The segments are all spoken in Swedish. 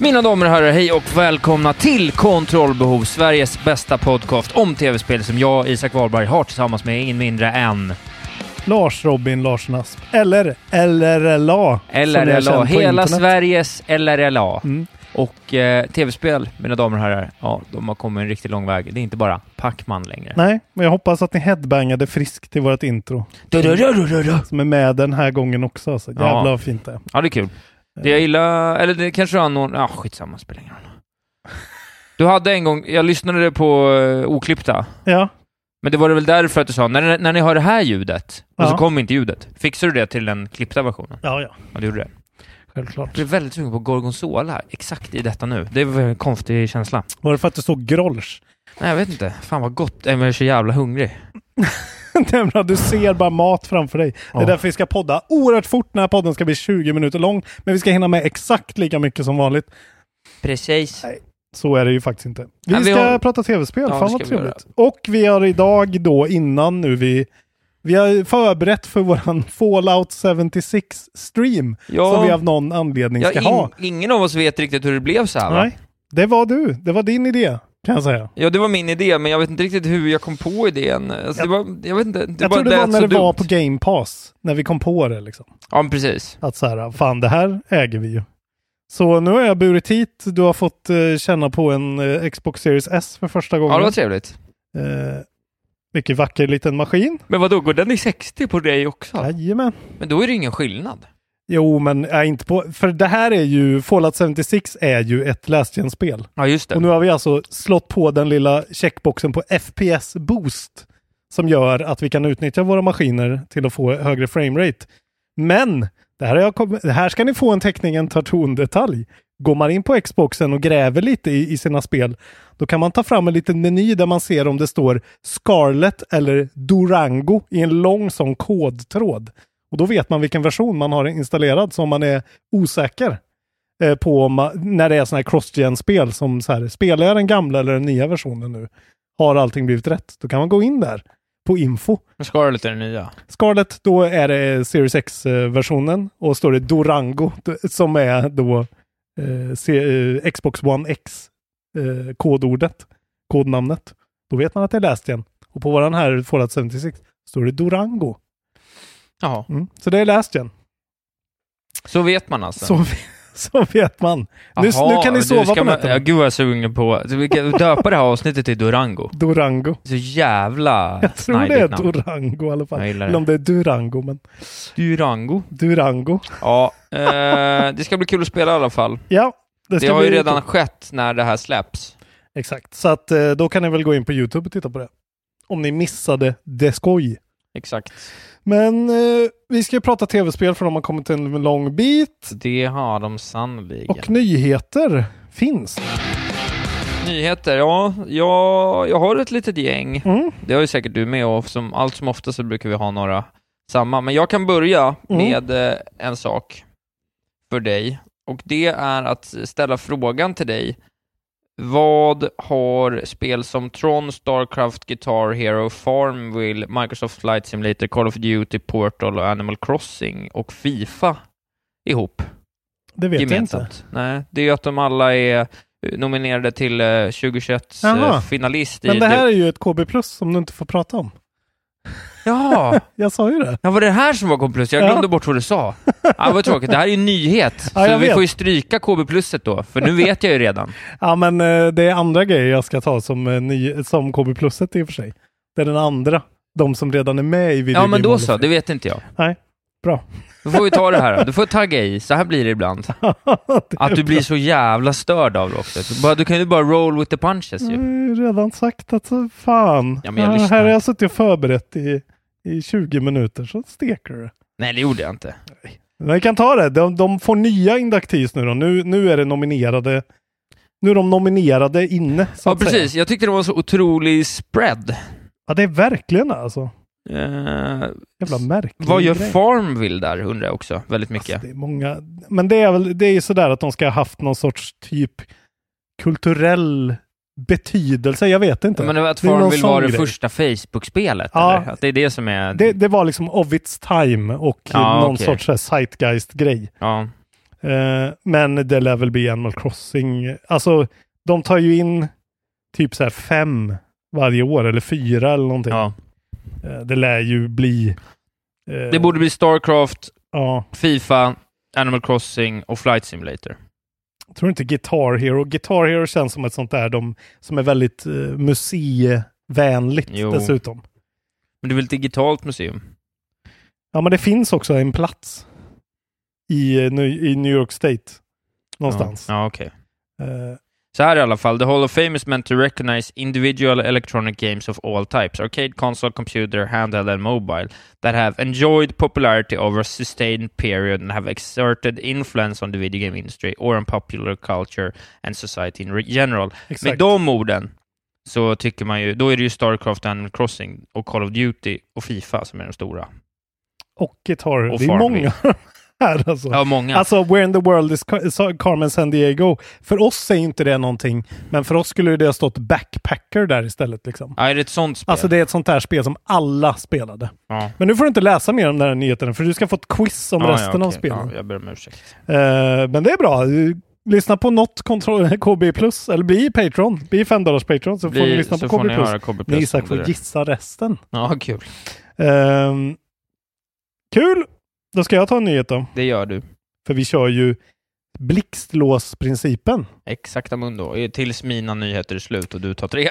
Mina damer och herrar, hej och välkomna till Kontrollbehov, Sveriges bästa podcast om tv-spel som jag, Isak Wahlberg, har tillsammans med ingen mindre än Lars Robin Larsson Asp. Eller LRLA. LRLA, hela Sveriges LRLA. Mm. Och eh, tv-spel, mina damer och herrar, ja, de har kommit en riktigt lång väg. Det är inte bara Pacman längre. Nej, men jag hoppas att ni headbangade friskt till vårt intro. Du, du, du. Som är med den här gången också. Alltså. Jävlar Ja. vad fint det är. Ja, det är kul. Det jag gillar, eller det kanske var någon, ja skitsamma, spelar ingen roll. Du hade en gång, jag lyssnade på uh, oklippta, Ja, men det var det väl därför att du sa, när, när ni hör det här ljudet, och Ja. så kommer inte ljudet, fixar du det till den klippta versionen? ja, ja. Ja, du gjorde det. Självklart. Jag blev väldigt sugen på Gorgonzola, exakt i detta nu. Det var en konstig känsla. Var det för att du såg Grolsch? Nej, jag vet inte. Fan vad gott. Jag är så jävla hungrig. Nämligen, du ser bara mat framför dig. Det Ja. är därför vi ska podda oerhört fort. Den här podden ska bli 20 minuter lång. Men vi ska hinna med exakt lika mycket som vanligt. Precis. Nej. Så är det ju faktiskt inte. Vi vi ska har- prata tv-spel. Ja, Fan det vad trevligt. Och vi har idag då innan nu vi vi har förberett för våran Fallout 76 stream. Ja. Som vi av någon anledning Ja, ska in, ha. ingen av oss vet riktigt hur det blev så här va? Nej, det var du. Det var din idé kan jag säga. Ja, det var min idé, men jag vet inte riktigt hur jag kom på idén. Alltså, det var, jag vet inte. Det jag bara tror det var när det var dumt. på Game Pass. När vi kom på det liksom. Ja, men precis. Att så här, fan det här äger vi ju. Så nu har jag burit hit. Du har fått eh, känna på en eh, Xbox Series S för första gången. Ja, det var trevligt. Eh, mycket vacker liten maskin. Men vad då går den i 60 på dig också? Jajamän. Men då är det ingen skillnad. Jo, men är inte på... För det här är ju... Fallout 76 är ju ett läsgenspel. Ja, just det. Och nu har vi alltså slått på den lilla checkboxen på FPS Boost. Som gör att vi kan utnyttja våra maskiner till att få högre framerate. Men det här, kom... det här ska ni få en teckning, en cartoon-detalj. Går man in på Xboxen och gräver lite i, i sina spel, då kan man ta fram en liten meny där man ser om det står Scarlet eller Durango i en lång sån kodtråd. Och då vet man vilken version man har installerad så om man är osäker eh, på man, när det är sådana här cross-gen-spel som så här, spelar jag den gamla eller den nya versionen nu? Har allting blivit rätt? Då kan man gå in där på info. Men Scarlet är den nya. Scarlet, då är det Series X-versionen och står det Durango d- som är då eh, C- eh, Xbox One X eh, kodordet, kodnamnet. Då vet man att det är läst igen. Och på våran här Fallout 76 står det Durango. Jaha. Mm. Så det är läst igen. Så vet man alltså. Så, så vet man. Nu, Jaha, nu kan ni sova på nätterna. Ja, gud vad jag är sugen på... Så vi kan döpa det här avsnittet till Durango. Durango. Så jävla Jag tror det är namn. Durango i alla fall. Jag gillar Eller om det är Durango, men Durango. Durango. Ja, eh, det ska bli kul att spela i alla fall. Ja, det Det, har ju redan kul. skett när det här släpps. Exakt, så att eh, då kan ni väl gå in på Youtube och titta på det. Om ni missade det skoj. Exakt. Men eh, vi ska ju prata tv-spel för de har kommit en lång bit. Det har de sannoliken. Och nyheter finns. Nyheter, ja. Jag, jag har ett litet gäng. Mm. Det har ju säkert du med och som, allt som ofta så brukar vi ha några samma. Men jag kan börja Mm. med eh, en sak för dig. Och det är att ställa frågan till dig vad har spel som Tron, Starcraft, Guitar Hero, Farmville, Microsoft Flight Simulator, Call of Duty, Portal och Animal Crossing och Fifa ihop? Det vet gemensamt? jag inte. Nej, det är ju att de alla är eh, nominerade till eh, 2021 Jaha. eh, finalist. Men det här är ju ett KB plus som du inte får prata om. Ja, Jag sa ju det. ja, var det här som var KB+. Jag Ja. glömde bort vad du sa. Ja, vad tråkigt. Det här är ju en nyhet. Ja, så jag vi vet. får ju stryka KB pluset då, för nu vet jag ju redan. Ja, men eh, det är andra grejer jag ska ta som, eh, ny, som KB pluset i och för sig. Det är den andra. De som redan är med i Video Ja, men då så. Det vet inte jag. Nej, bra. Då får vi ta det här. Du får tagga i. Så här blir det ibland. Det Att du blir bra. så jävla störd av det också. Du, bara, du kan ju bara roll with the punches Jag ju. har ju redan sagt att fan. Ja, jag Ja, här har jag suttit och förberett i, i 20 minuter så steker du. Nej, det gjorde jag inte. Men vi kan ta det. De, de får nya induktivs nu då. Nu, nu är det nominerade. Nu är de nominerade inne. Ja, att säga. precis. Jag tyckte det var så otrolig spread. Ja, det är verkligen alltså. Eh, Jävla märklig vad gör grej. Farmville där, undrar jag också. Väldigt mycket. Alltså, det är många. Men det är väl det är sådär att de ska ha haft någon sorts typ kulturell betydelse. Jag vet inte. Men att Farmville sån var det första Facebook-spelet, Ja. eller? Att det är det som är... Det, det var liksom of its time och Ja, någon okej. sorts zeitgeist-grej. Ja. Eh, men det lär väl bli Animal Crossing. Alltså, de tar ju in typ så här fem varje år, eller fyra eller någonting. ja. Eh, det lär ju bli... eh, Det borde bli Starcraft, Fifa, Animal Crossing och Flight Simulator. Jag tror inte Guitar Hero. Guitar Hero känns som ett sånt där de, som är väldigt uh, museivänligt Jo. dessutom. Men det är väl ett digitalt museum? Ja, men det finns också en plats i, eh, i New York State. Någonstans. Ja, ja okej. Eh, Så här i alla fall, the Hall of Fame is meant to recognize individual electronic games of all types, arcade, console, computer, handheld and mobile, that have enjoyed popularity over a sustained period and have exerted influence on the video game industry or on popular culture and society in general. exakt. Med de orden så tycker man ju, då är det ju Starcraft, Animal Crossing och Call of Duty och Fifa som är de stora. Och. Och Det är många här alltså. Ja, många. Alltså, Where in the world is Carmen San Diego? För oss är inte det någonting, men för oss skulle det ha stått Backpacker där istället. Liksom. ja, är det ett sånt spel? Alltså det är ett sånt här spel som alla spelade. ja. Men nu får du inte läsa mer om den här nyheten, för du ska få ett quiz om Ja, ja, resten av okej. spelen. Ja, jag ber om ursäkt. Eh, men det är bra. Lyssna på något KB+, plus eller bli Patreon. Bli 5 dollars Patreon så får ni Bli, lyssna på KB+. plus. KB+. Ni Isak får gissa resten. Ja, kul. Ehm, kul! Då ska jag ta en nyhet då. Det gör du. För vi kör ju blixtlåsprincipen. Exakta mundo. Tills mina nyheter är slut och du tar tre.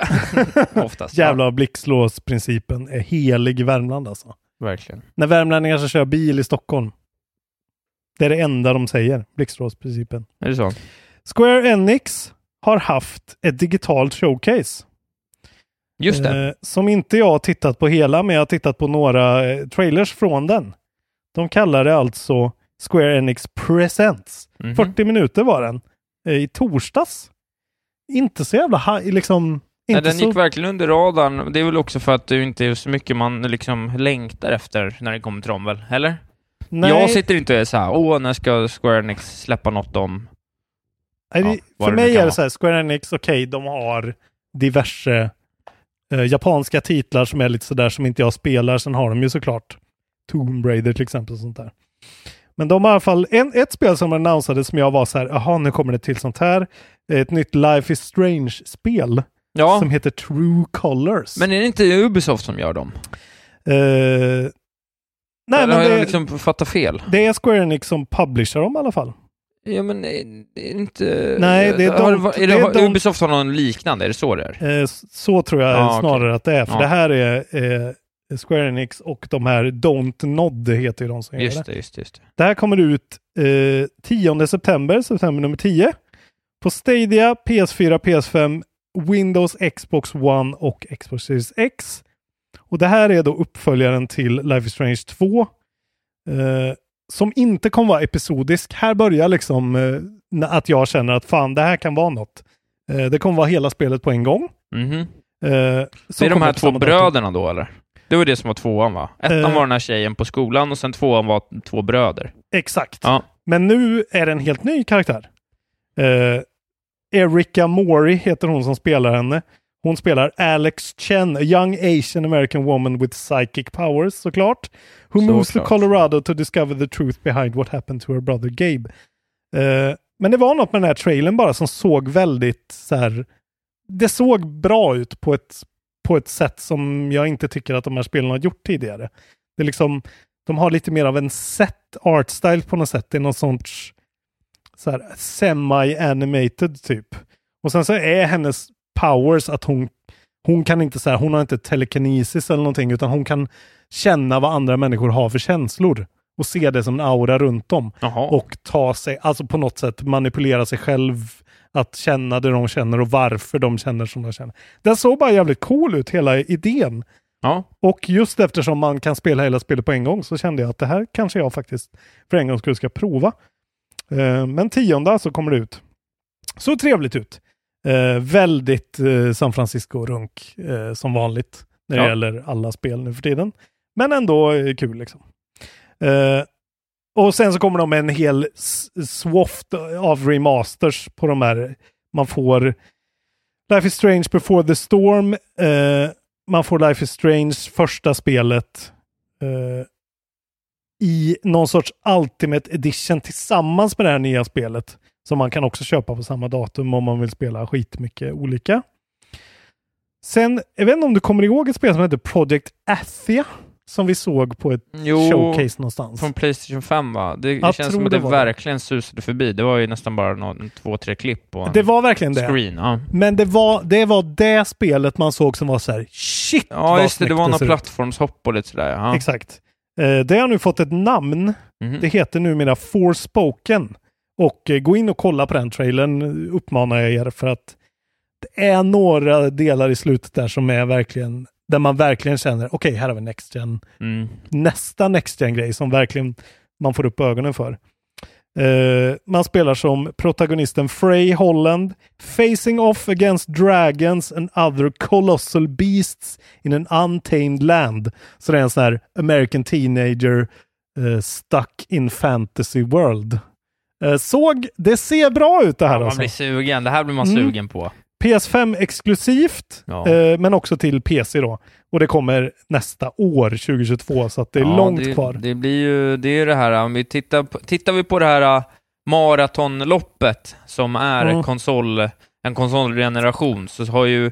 Oftast. Jävla blixtlåsprincipen är helig i Värmland alltså. Verkligen. När värmlänningar ska köra bil i Stockholm. Det är det enda de säger, blixtlåsprincipen. Är det så? Square Enix har haft ett digitalt showcase. Just det. Eh, som inte jag har tittat på hela, men jag har tittat på några eh, trailers från den. De kallar det alltså Square Enix Presents. Mhm. 40 minuter var den. Eh, I torsdags. Inte så jävla liksom... Nej, den så... gick verkligen under radarn. Det är väl också för att det inte är så mycket man liksom längtar efter när det kommer till dem väl? Eller? Nej, Jag sitter inte och är såhär, åh, när ska Square Enix släppa något om... nej, det- ja, för mig är det så här, Square Enix, okej, de har diverse eh, japanska titlar som är lite sådär som inte jag spelar. Sen har de ju såklart Tomb Raider till exempel och sånt där. Men de har i alla fall en, ett spel som annonsades som jag var så här, jaha, nu kommer det till sånt här. Det är ett nytt Life is Strange-spel Ja, som heter True Colors. men är det inte Ubisoft som gör dem? Eh, nej, Eller men har jag det, liksom fattat fel? det är Square Enix som publicerar dem i alla fall. Ja, men är det inte... Nej, det är har, de- är det, det är de- Ubisoft har någon liknande, är det så det är? Eh, så tror jag Ja, okej. snarare att det är. För Ja. det här är eh, Square Enix och de här Don't Nod heter ju de som gör Just det. det, just det. Just det. Det här kommer ut eh, 10 september, september nummer 10. På Stadia, PS4, PS5, Windows, Xbox One och Xbox Series X. Och det här är då uppföljaren till Life is Strange 2. Eh, som inte kommer vara episodisk. Här börjar liksom eh, att jag känner att fan, det här kan vara något. Eh, det kommer vara hela spelet på en gång. Mhm. Eh, Det är de här två datum. bröderna då, eller? Det var det som var tvåan, va? Ettan Eh. var den här tjejen på skolan och sen tvåan var två bröder. Exakt. Ja. Men nu är det en helt ny karaktär. Eh, Erika Mori heter hon som spelar henne. Hon spelar Alex Chen, a young Asian American woman with psychic powers såklart. Who moves to Såklart. Colorado to discover the truth behind what happened to her brother Gabe. Eh, men det var något med den här trailern bara som såg väldigt så här. Det såg bra ut på ett, på ett sätt som jag inte tycker att de här spelen har gjort tidigare. Det är liksom, de har lite mer av en set art style på något sätt. Det är någon sorts så här semi-animated typ. Och sen så är hennes powers att hon, hon kan inte så här, hon har inte telekinesis eller någonting, utan hon kan känna vad andra människor har för känslor och se det som en aura runt dem. Jaha. Och ta sig, alltså på något sätt manipulera sig själv att känna det de känner och varför de känner som de känner. Den såg bara jävligt cool ut, hela idén. Ja. Och just eftersom man kan spela hela spelet på en gång så kände jag att det här kanske jag faktiskt för en gång skulle ska prova. Eh, men tionde alltså kommer det ut. Så trevligt ut. Eh, väldigt eh, San Francisco-runk eh, som vanligt när det Ja. gäller alla spel nu för tiden. Men ändå kul liksom. Och sen så kommer de med en hel swaft av remasters på de här. Man får Life is Strange Before the Storm. Eh, man får Life is Strange första spelet eh, i någon sorts Ultimate Edition tillsammans med det här nya spelet. Som man kan också köpa på samma datum om man vill spela skitmycket olika. Sen, jag vet inte om du kommer ihåg ett spel som heter Project Athia? Som vi såg på ett Jo, showcase någonstans. Från Playstation 5 va? Det Jag känns som att det det var det. verkligen susade förbi. Det var ju nästan bara någon, två, tre klipp på en Det var verkligen det. screen. Ja, Men det var, det var det spelet man såg som var så här, shit ja just det. Det var ut. plattformshopp och lite sådär. Ja. Exakt. Eh, det har nu fått ett namn. Mhm. Det heter numera Forspoken. Och eh, gå in och kolla på den trailern uppmanar jag er för att det är några delar i slutet där som är verkligen där man verkligen känner okej, här har vi Next Gen. Mm. Nästa Next Gen-grej som verkligen man får upp ögonen för. Eh, man spelar som protagonisten Frey Holland, facing off against dragons and other colossal beasts in an untamed land. Så det är en sån här American teenager eh, stuck in fantasy world. Eh, såg, det ser bra ut det här Ja, man alltså. blir sugen. Det här blir man Mm. sugen på. PS5 exklusivt, Ja. eh, men också till PC då. Och det kommer nästa år, 2022, så det är Ja, långt det, kvar. Det blir ju, det är det här, om vi tittar på, tittar vi på det här äh, maratonloppet som är Mm. konsol, en konsolgeneration, så har ju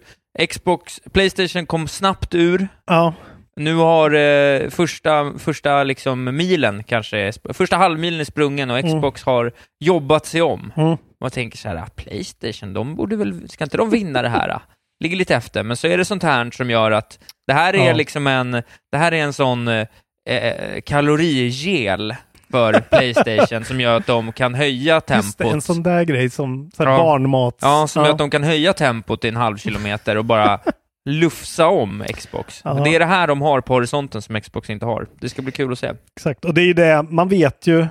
Xbox, Playstation kom snabbt ur. Ja, Nu har eh, första, första liksom milen kanske, första halvmilen är sprungen och Xbox har jobbat sig om. Mm. Man tänker så här, ah, Playstation, de borde väl, ska inte de vinna det här? ah? Ligger lite efter, men så är det sånt här som gör att det här är Ja. liksom en, det här är en sån eh, eh, kalorigel för Playstation som gör att de kan höja just det, tempot. en sån där grej som så Ja. barnmat. Ja, som gör att de kan höja tempot till en halv kilometer och bara lufsa om Xbox. Ja. Det är det här de har på horisonten som Xbox inte har. Det ska bli kul att se. Exakt, och det är ju det, man vet ju,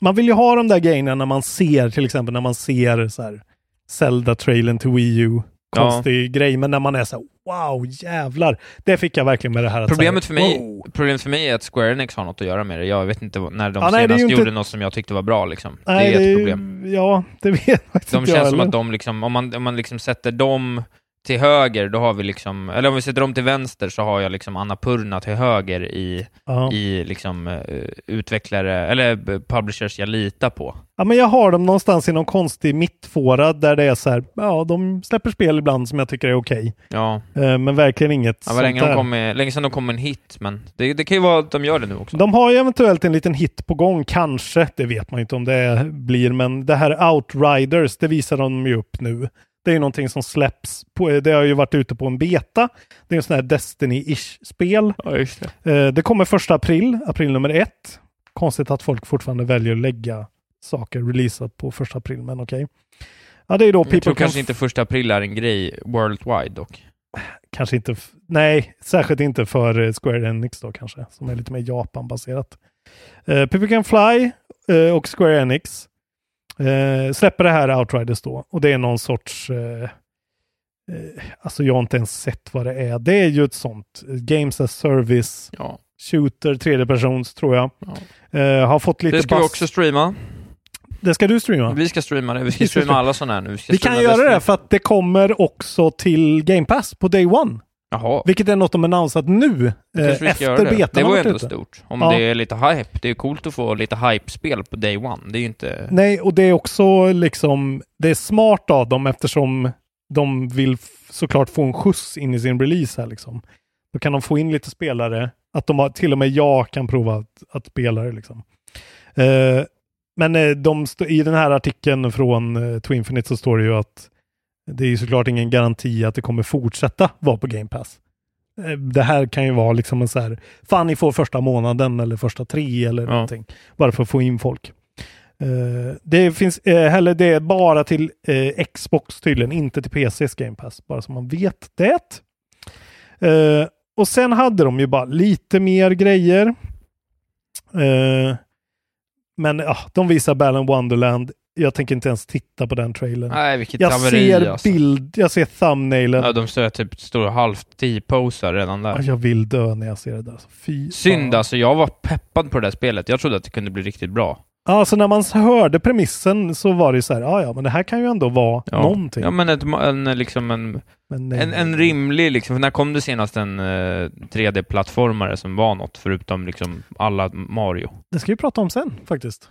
man vill ju ha de där grejerna när man ser, till exempel när man ser så här Zelda-trailern till Wii U, konstig grej, men när man är så här, wow, jävlar. Det fick jag verkligen med det här. Problemet så för, här, mig, wow. problemet för mig är att Square Enix har något att göra med det. Jag vet inte när de Ja, nej, det är senast inte- gjorde något som jag tyckte var bra. Liksom. Nej, det är ett ju- problem. Ja, det vet faktiskt De inte jag känns som att de liksom, om man, om man liksom sätter dem till höger, då har vi liksom, eller om vi sätter dem till vänster så har jag liksom Annapurna till höger i, Ja. i liksom eh, utvecklare, eller publishers jag litar på. Ja, men jag har dem någonstans i någon konstig mittfåra där det är så här, ja, de släpper spel ibland som jag tycker är okej. Ja, Eh, men verkligen inget ja länge, de kom med, länge sedan de kom med en hit, men det, det kan ju vara att de gör det nu också. De har ju eventuellt en liten hit på gång, kanske. Det vet man ju inte om det blir, men det här Outriders, det visar de ju upp nu. Det är ju någonting som släpps, på, det har ju varit ute på en beta. Det är en sån här Destiny-ish spel. Ja, det. Eh, det kommer första april, april nummer ett. Konstigt att folk fortfarande väljer att lägga saker releasat på första april, men okej. Ja, det är då Jag tror kanske inte första april är en grej worldwide dock. kanske inte, nej, särskilt inte för eh, Square Enix då kanske, som är lite mer Japan-baserat. Uh, People Can Fly eh, och Square Enix eh, släpper det här Outriders då och det är någon sorts, eh, eh, alltså jag har inte ens sett vad det är. Det är ju ett sånt, eh, Games as Service, Ja. shooter, tredje persons tror jag. Ja. Eh, har fått lite Det ska vi buzz. också streama. Det ska du streama. Vi ska streama det. Vi ska Vi streama alla sådana här nu. Vi, Vi kan göra det för att det kommer också till Game Pass på Day One. Jaha. Vilket är något de annonsat nu. Eh, efter det. betan Det var ju ändå ute. stort. Om Ja. det är lite hype. Det är coolt att få lite hype-spel på day one. Det är ju inte... Nej, och det är också liksom, det är smart av dem eftersom de vill såklart få en skjuts in i sin release här liksom. Då kan de få in lite spelare, att de har, till och med jag kan prova att, att spela det liksom. Eh, men eh, de i den här artikeln från eh, Twinfinite så står det ju att det är ju såklart ingen garanti att det kommer fortsätta vara på Game Pass. Eh, Det här kan ju vara liksom en så här, fan ni får första månaden eller första tre eller Ja. någonting. Bara för att få in folk. Eh, det finns eh, heller det är bara till eh, Xbox tydligen, inte till PCs Game Pass. Bara så man vet det. Eh, och sen hade de ju bara lite mer grejer. Men de visar Balan Wonderland. Jag tänker inte ens titta på den trailern. Nej, vilket jag haveri ser alltså. bild, jag ser thumbnailen. Ja, de står typ står halvt T-posar redan där. Ja, jag vill dö när jag ser det där. Fy Synd fan. alltså, jag var peppad på det där spelet. Jag trodde att det kunde bli riktigt bra. Alltså när man hörde premissen så var det så här, ja ja, men det här kan ju ändå vara Ja. någonting. Ja, men ett, en, liksom en, en, en rimlig, liksom, för när kom det senast en eh, 3D-plattformare som var något, förutom liksom alla Mario? Det ska vi prata om sen faktiskt.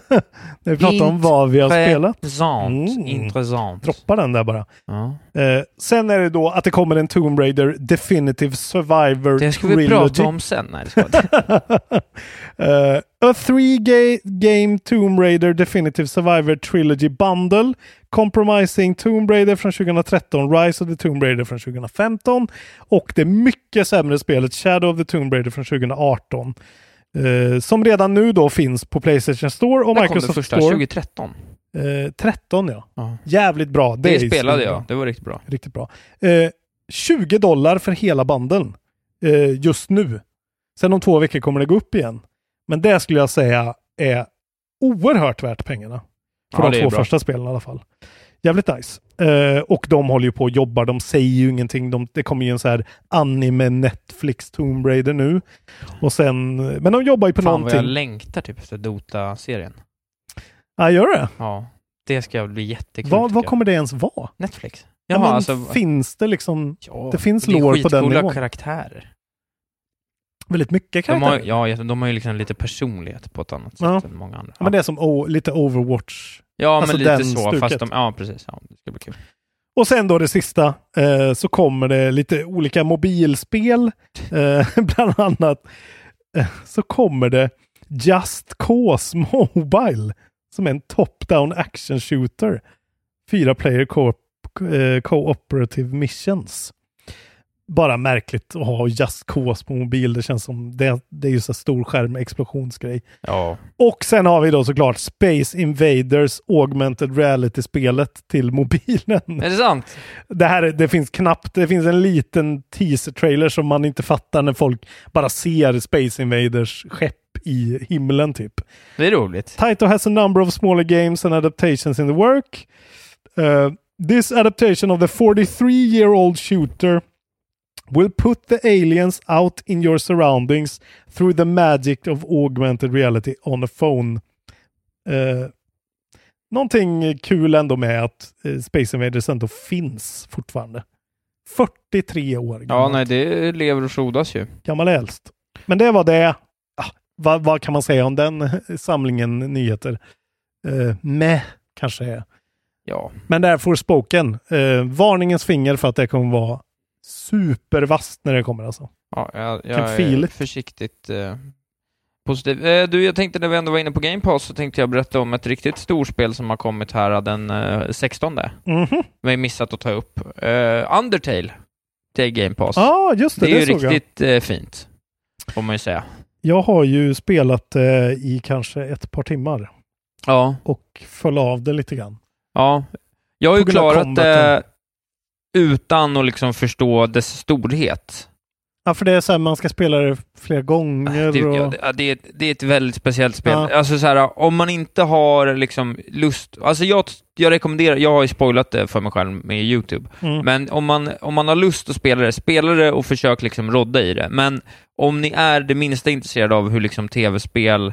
När vi pratar om vad vi har spelat. Intressant. Mm. Intressant. Droppa den där bara. Ja. Eh, sen är det då att det kommer en Tomb Raider Definitive Survivor Det ska vi Trilogy. prata om sen. Nej. Eh, a three ga- game Tomb Raider Definitive Survivor Trilogy Bundle Compromising Tomb Raider från 2013, Rise of the Tomb Raider från 2015 och det mycket sämre spelet Shadow of the Tomb Raider från 2018. Eh, som redan nu då finns på Playstation Store och När kom det Microsoft första? Store. 2013? Eh, 13 ja. Ja. Jävligt bra. Det, är spelade jag. Det var riktigt bra. Riktigt bra. Eh, 20 dollar för hela bandeln eh, just nu. Sen om två veckor kommer det gå upp igen. Men det skulle jag säga är oerhört värt pengarna. För Ja, de det två första spelen i alla fall. Jävligt nice. Eh, och de håller ju på och jobbar. De säger ju ingenting. De, det kommer ju en så här anime Netflix Tomb Raider nu. Och sen, men de jobbar ju på Fan vad någonting. jag längtar typ efter Dota-serien. Ja, gör det? Ja. Det ska bli jättekul. Vad, vad kommer det ens vara? Netflix? Ja, Jaha, men alltså... Finns det liksom ja, det finns det är lore på den skitcoola nivån. karaktärer. Väldigt mycket De har, karaktärer? ja, de har ju liksom lite personlighet på ett annat sätt Ja. än många andra. Ja, Men det är som o- lite Overwatch. Ja, alltså men lite så. stuket. Fast de, ja, precis. Ja, det ska bli kul. Och sen då det sista eh, så kommer det lite olika mobilspel. Eh, bland annat eh, så kommer det Just Cause Mobile som är en top-down action shooter. Fyra player co- eh, cooperative missions. Bara märkligt att ha Just Cause på mobil. Det känns som det, det är ju så stor skärm explosionsgrej. Ja. Och sen har vi då såklart Space Invaders Augmented Reality-spelet till mobilen. Är det sant? Det här är- det finns knappt, det finns en liten teaser-trailer som man inte fattar när folk bara ser Space Invaders skepp i himlen typ. Det är roligt. Taito has a number of smaller games and adaptations in the work. Uh, this adaptation of the 43-year-old shooter will put the aliens out in your surroundings through the magic of augmented reality on a phone. Uh, någonting kul ändå med att eh, Space Invaders ändå finns fortfarande. 43 år Ja, gammalt. nej, det lever och frodas ju. Gammal äldst. Men det var det. Ah, vad, vad kan man säga om den samlingen nyheter? Uh, med kanske är. Ja. Men där får spoken. Uh, varningens finger för att det kommer vara supervast när det kommer alltså. Ja, jag, jag feel är it. försiktigt eh, positiv. Eh, du, jag tänkte när vi ändå var inne på Game Pass så tänkte jag berätta om ett riktigt storspel som har kommit här den eh, 16. Mhm. Vi har missat att ta upp. Eh, Undertale till Game Pass. Ja, ah, just det. det är ju såg jag. riktigt eh, fint, får man ju säga. Jag har ju spelat eh, i kanske ett par timmar Ja. och föll av det lite grann. Ja. Jag har ju klarat det. Utan att liksom förstå dess storhet. Ja, för det är så här, man ska spela det flera gånger. Det, och... ja, det- det, är, ett- väldigt speciellt spel. Ja. Alltså så här, om man inte har liksom lust... Alltså jag, jag rekommenderar, jag har ju spoilat det för mig själv med YouTube, Mm. men om man, om man har lust att spela det, spela det och försök liksom rodda i det. Men om ni är det minsta intresserade av hur liksom tv-spel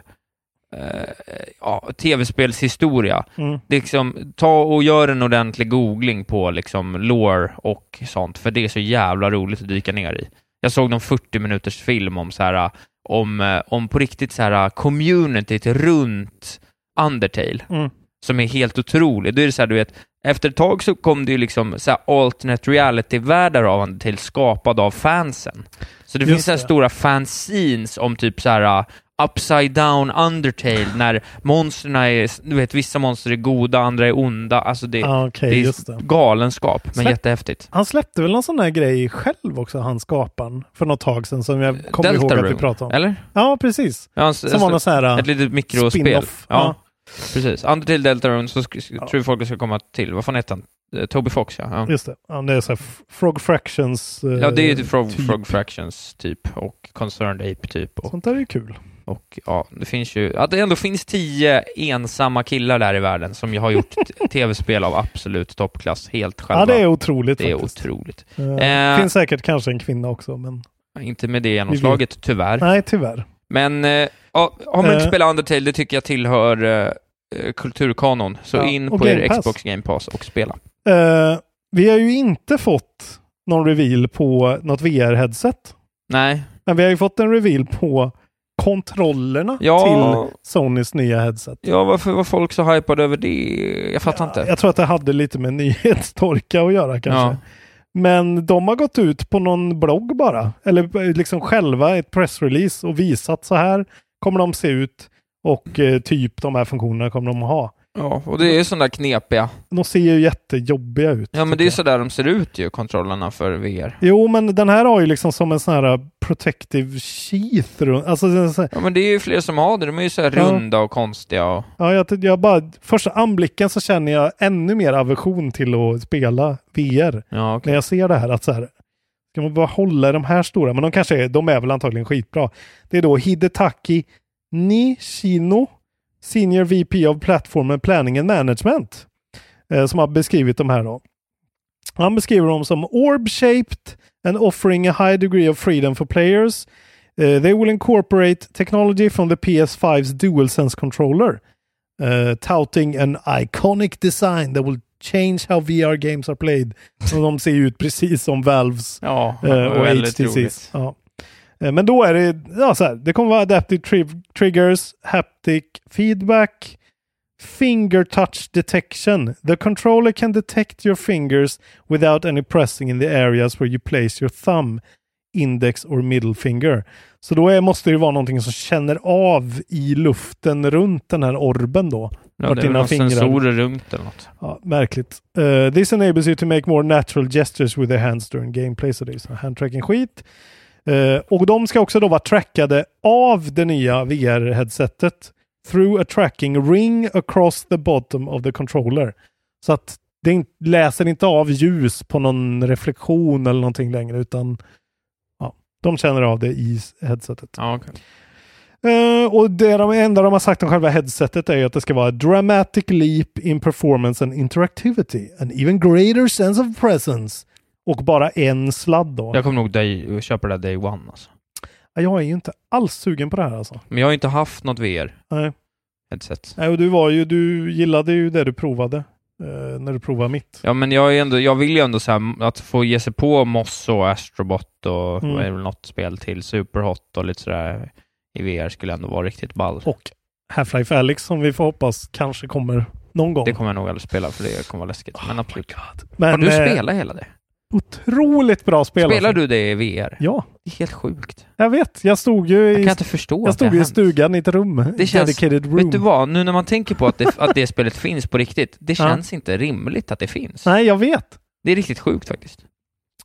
ja, tv-spelshistoria. Mm. Liksom, ta och gör en ordentlig googling på liksom lore och sånt, för det är så jävla roligt att dyka ner i. Jag såg någon 40 minuters film om så här, om, eh, om på riktigt så här communityt runt Undertale, Mm. som är helt otrolig. Då är det så här, du vet, efter ett tag så kom det ju liksom så här alternate reality-världar av Undertale skapad av fansen. Så det Just finns så det. stora fanscenes om typ så här upside down Undertale, när monstren är, du vet, vissa monster är goda, andra är onda. Alltså det, Ah, okej, det är det. galenskap, men Släpp- jättehäftigt. Han släppte väl någon sån här grej själv också, han skaparen, för något tag sedan som jag kommer ihåg att vi pratade om. eller? Ja, precis. Ja, Som var någon sån här ett litet mikrospel. spin-off. Ja, Ja. precis. Undertale Deltarune, så sk- sk- tror jag folk ska komma till. Vad fan heter han? Eh, Toby Fox, ja. ja. Just det. Ja, det är så Frog Fractions. eh, Ja, det är ju typ Frog, typ. Frog Fractions typ och Concerned Ape typ. Och, Sånt där är ju kul. Och ja, det finns ju, att det ändå finns tio ensamma killar där i världen som ju har gjort tv-spel av absolut toppklass helt själva. Ja, det är otroligt Det är faktiskt. otroligt. Eh, Eh, finns säkert kanske en kvinna också, men Inte med det genomslaget, tyvärr. nej, tyvärr. Men eh, ja, har man inte Eh. spelat Undertale, det tycker jag tillhör eh, eh, kulturkanon. Så Ja, in på er Pass. Xbox Game Pass och spela. Eh, vi har ju inte fått någon reveal på något VR-headset. Nej. Men vi har ju fått en reveal på kontrollerna Ja. till Sonys nya headset. Ja, varför var folk så hypade över det? Jag fattar inte. Jag tror att det hade lite med nyhetstorka att göra kanske. Ja. Men de har gått ut på någon blogg bara. Eller liksom själva ett pressrelease och visat så här kommer de se ut och eh, typ de här funktionerna kommer de att ha. Ja, och det är sådana där knepiga. De ser ju jättejobbiga ut. Ja, men det är jag. så där de ser ut ju, kontrollerna för VR. Jo, men den här har ju liksom som en sån här protective sheath. Alltså, så här- Ja, men det är ju fler som har det. De är ju så här Ja. runda och konstiga och... ja, jag, jag bara, första anblicken så känner jag ännu mer aversion till att spela VR. Ja, okej. När jag ser det här att så här, ska man bara hålla de här stora, men de kanske är, de är väl antagligen skitbra. Det är då Hidetaki Nishino, Senior VP of Platform and Planning and Management, eh, som har beskrivit de här då. Han beskriver dem som orb-shaped and offering a high degree of freedom for players. Eh, they will incorporate technology from the PS5's DualSense controller, eh, touting an iconic design that will change how VR games are played. Så de ser ju ut precis som Valves Ja, eh, och väldigt HTCs. Ja. Eh, Men då är det, ja, så här, det kommer vara adaptive tri- triggers, haptic feedback, finger touch detection. The controller can detect your fingers without any pressing in the areas where you place your thumb, index or middle finger. Så då är, måste det ju vara någonting som känner av i luften runt den här orben då. Ja, det är några sensorer runt eller något. Ja, märkligt. Uh, this enables you to make more natural gestures with their hands during gameplay. Så det är så handtracking skit. Eh, och de ska också då vara trackade av det nya VR-headsetet through a tracking ring across the bottom of the controller. Så att det läser inte av ljus på någon reflektion eller någonting längre utan ja, de känner av det i headsetet. Ja, okej. Eh, och det de, enda de har sagt om själva headsetet är att det ska vara dramatic leap in performance and interactivity. An even greater sense of presence. Och bara en sladd då. Jag kommer nog day, köpa det där day one alltså. Ja, Jag är ju inte alls sugen på det här alltså. Men jag har inte haft något VR Nej. headset. Nej, och du var ju, du gillade ju det du provade. eh, när du provade mitt. Ja, men jag, är ändå, jag vill ju ändå så här, att få ge sig på Moss och Astrobot och Mm. väl något spel till, Superhot och lite sådär i VR skulle ändå vara riktigt ball. Och Half-Life Alyx som vi får hoppas kanske kommer någon gång. Det kommer jag nog aldrig spela för det kommer vara läskigt. Men absolut. Men, Har du eh, spelat hela det? Otroligt bra spel. Spelar alltså. du det i VR? Ja, Det är helt sjukt. jag vet. Jag stod ju Jag i, kan inte förstå jag stod i stugan i ett rum. Det känns- room. Vet du vad, nu när man tänker på att det, att det spelet finns på riktigt, det Ja. känns inte rimligt att det finns. Nej, jag vet. Det är riktigt sjukt faktiskt.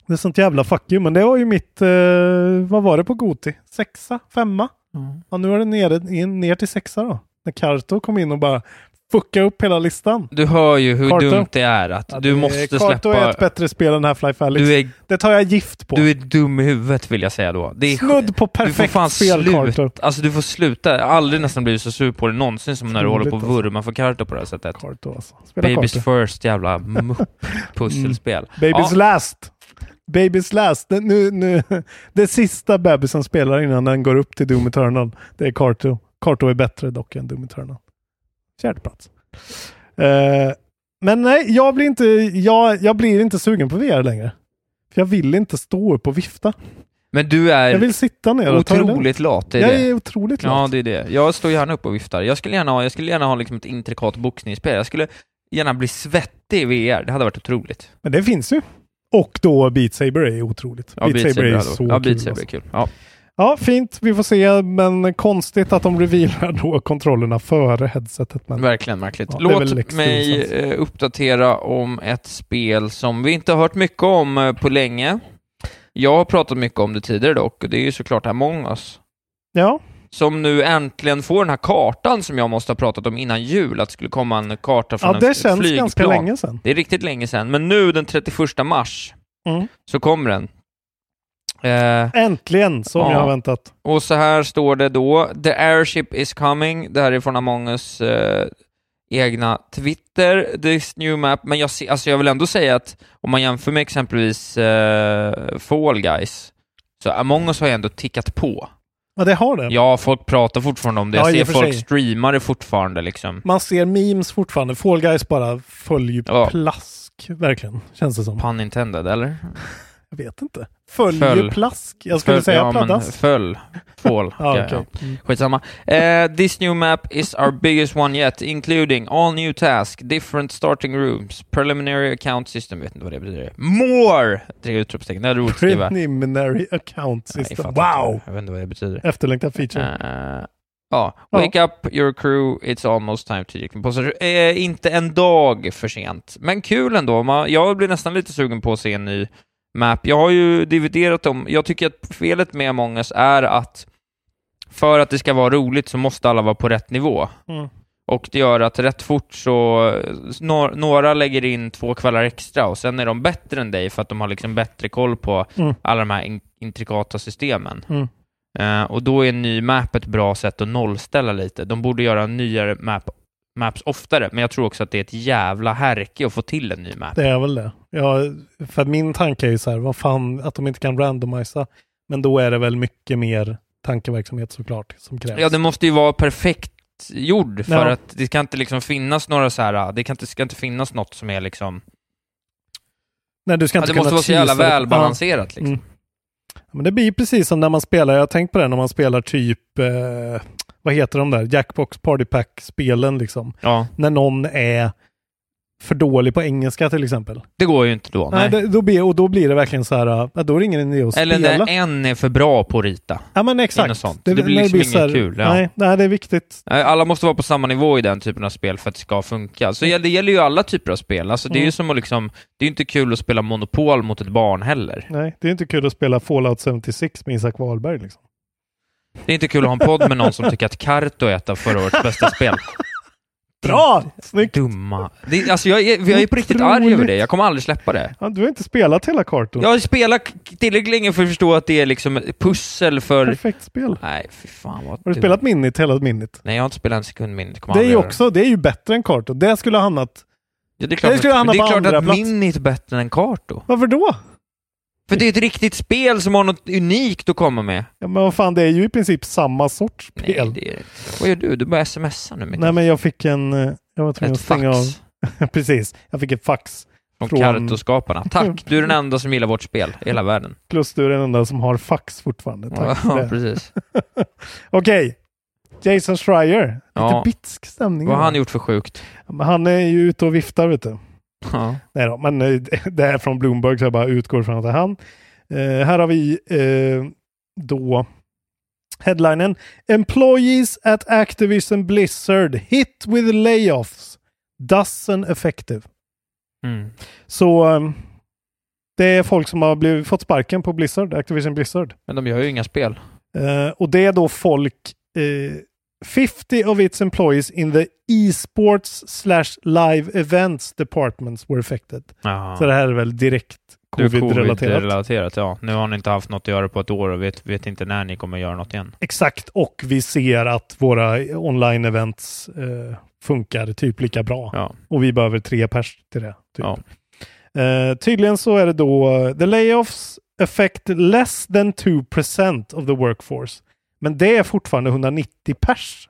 Det är sånt jävla fuck you, men det var ju mitt, eh, vad var det på Goti? Sexa? Femma? Ja, nu är det nere, ner till sexa då. När Karto kom in och bara fucka upp hela listan. Du hör ju hur Karto. dumt det är att Ja, du måste Karto är släppa... ett bättre spel än Half-Life Alyx. Är, Det tar jag gift på. du är dum i huvudet vill jag säga då. Det är Snudd på Du får perfekt fan spel, Karto. sluta. Alltså du får sluta. Jag har aldrig nästan blivit så sur på det någonsin som när du håller på och Otroligt, alltså. vurmar för Karto på det här sättet. Karto alltså. Spela Baby's Karto. first jävla mupp-pusselspel. Baby's Ja. last. Baby's last. Det, nu, nu, det sista bebisen spelar innan den går upp till Doom Eternal. Det är Karto. Karto är bättre dock än Doom Eternal. Fjärde plats. Eh, men nej, jag blir, inte, jag, jag blir inte sugen på VR längre. För jag vill inte stå upp och vifta. Men du är Jag vill sitta ner och otroligt lat, är Jag det. är otroligt Ja, lat. det är det. Jag står gärna upp och viftar. Jag skulle gärna ha, jag skulle gärna ha liksom ett intrikat boxningsspel. Jag skulle gärna bli svettig i VR. Det hade varit otroligt. Men det finns ju. Och då Beat Saber är otroligt. Ja, Beat Saber är hade så ja, kul. Beat Saber är alltså. kul. Ja. Ja, fint. Vi får se. Men konstigt att de revealar då kontrollerna före headsetet. Men Verkligen märkligt. Ja, det Låt mig eh, uppdatera om ett spel som vi inte har hört mycket om eh, på länge. Jag har pratat mycket om det tidigare dock, och det är ju såklart Among us. ja, Som nu äntligen får den här kartan som jag måste ha pratat om innan jul, att det skulle komma en karta från ja en det f- känns flygplan. ganska länge sedan. Det är riktigt länge sedan, men nu den 31 mars Mm. så kommer den. Eh, Äntligen, som Ja. jag har väntat. och så här står det då, The airship is coming, det här är från Among us eh, egna Twitter, this new map, men jag, alltså jag vill ändå säga att om man jämför med exempelvis eh, Fall Guys, så Among us har ju ändå tickat på. Ja, det har det. Ja, folk pratar fortfarande om det, Ja, jag ser folk sig. streamar det fortfarande liksom. Man ser memes fortfarande. Fall Guys bara följer Ja. plask, verkligen. Känns det som. Pun intended, eller? Jag vet inte. Följer Föll. plask. Jag skulle Föll- säga ja, pladask. föll. Fall. Ja, okej. ja. Mm. Skitsamma. Eh, this new map is our biggest one yet, including all new tasks, different starting rooms, preliminary account system, vet inte vad det betyder. More! Tre utropstecken, det är roligt att skriva. Preliminary account Nej, jag system. fattar Wow! inte. Jag vet inte vad det betyder. Efterlängtad feature. Eh, ja, wake up your crew, it's almost time to på eh, Inte en dag för sent, men kul ändå. Man, jag blir nästan lite sugen på att se en ny map. Jag har ju dividerat dem. Jag tycker att felet med Among us är att för att det ska vara roligt så måste alla vara på rätt nivå. Mm. Och det gör att rätt fort så, nå- några lägger in två kvällar extra och sen är de bättre än dig för att de har liksom bättre koll på Mm. alla de här in- intrikata systemen. Mm. Eh, och då är en ny map ett bra sätt att nollställa lite. De borde göra nyare map, maps oftare, men jag tror också att det är ett jävla härke att få till en ny map. Det är väl det. Ja, för min tanke är ju så här, vad fan, att de inte kan randomisa. Men då är det väl mycket mer tankeverksamhet såklart som krävs. Ja, det måste ju vara perfekt gjord för Ja. att det kan inte liksom finnas några så här, det kan inte, ska inte finnas något som är liksom, Nej, du ska ja, inte det måste vara så jävla välbalanserat Ja. liksom. Mm. Ja, Men det blir precis som när man spelar, jag har tänkt på det när man spelar typ, eh, vad heter de där, Jackbox Party Pack-spelen liksom. Ja, När någon är för dålig på engelska till exempel. det går ju inte då. Nej. Nej. det, då blir, och då blir det verkligen så här, ja, då är det ingen idé att Eller spela. när en är för bra på att rita. Ja men exakt. sånt. Det blir när liksom så här- inget kul, ja. Nej, nej, det är viktigt. Alla måste vara på samma nivå i den typen av spel för att det ska funka. Så det gäller ju alla typer av spel. Alltså, det är ju Mm. som att liksom, det är inte kul att spela Monopol mot ett barn heller. Nej, det är inte kul att spela Fallout 76 med Isak Wahlberg liksom. Det är inte kul att ha en podd med någon som tycker att Karto är ett av förra årets bästa spel. Bra! Snyggt! Dumma. Det, alltså jag är, jag är på riktigt arg över det. Jag kommer aldrig släppa det. Ja, du har inte spelat hela kartan. Jag har spelat tillräckligt länge för att förstå att det är liksom ett pussel för... Perfekt spel. Nej, fy fan vad Har du dumt. spelat Minit hela Minit? Nej, jag har inte spelat en sekund min. Det är ju också, det är ju bättre än kartan. Det skulle ha hamnat... Ja, det är klart, det skulle att, hamna men det är klart att plats. Minit är bättre än Karto. Varför då? För det är ett riktigt spel som har något unikt att komma med. Ja, men vad fan, det är ju i princip samma sorts Nej, spel. det är... Vad gör du? Du börjar smsa nu. Mitt Nej, men jag fick en... eh, Jag var tvungen ett att stänga fax av. Precis. Jag fick ett fax. från från- Karto-skaparna. Tack, du är den enda som gillar vårt spel i hela världen. Plus du är den enda som har fax fortfarande. Tack Ja, det. precis. Okej. Jason Schreier. Lite Ja. bitsk stämning. Vad har han gjort för sjukt? Han är ju ute och viftar vet du. Ja. Nej då, men eh, det är från Bloomberg så jag bara utgår från att det är han. Eh, här har vi eh, då headlinen Employees at Activision Blizzard hit with layoffs. Dozen effective. Mm. Så eh, det är folk som har blivit, fått sparken på Blizzard, Activision Blizzard. Men de gör ju inga spel. Eh, och det är då folk, eh, 50 of its employees in the e-sports slash live events departments were affected. Jaha. Så det här är väl direkt covid-relaterat. Covid-relaterat, ja. Nu har ni inte haft något att göra på ett år och vet, vet inte när ni kommer göra något igen. Exakt, och vi ser att våra online-events eh, funkar typ lika bra. Ja. Och vi behöver tre pers till det. Typ. Ja. Eh, tydligen så är det då the layoffs affect less than 2% of the workforce. Men det är fortfarande 190 pers.